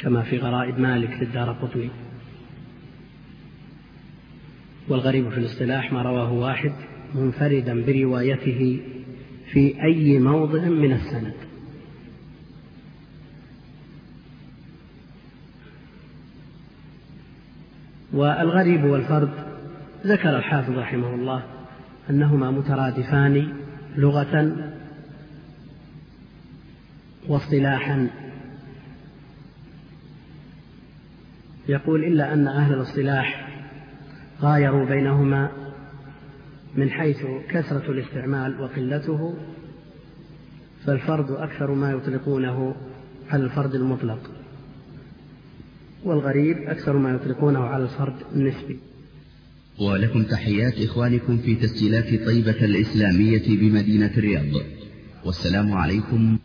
كما في غرائب مالك للدار قطني. والغريب في الاصطلاح ما رواه واحد منفردا بروايته في أي موضع من السند. والغريب والفرد ذكر الحافظ رحمه الله أنهما مترادفان لغة واصطلاحا. يقول إلا أن أهل الاصطلاح غايروا بينهما من حيث كثرة الاستعمال وقلته فالفرد أكثر ما يطلقونه على الفرد المطلق. والغريب أكثر ما يطلقونه على الفرد النسبي. ولكم تحيات إخوانكم في تسجيلات طيبة الإسلامية بمدينة الرياض. والسلام عليكم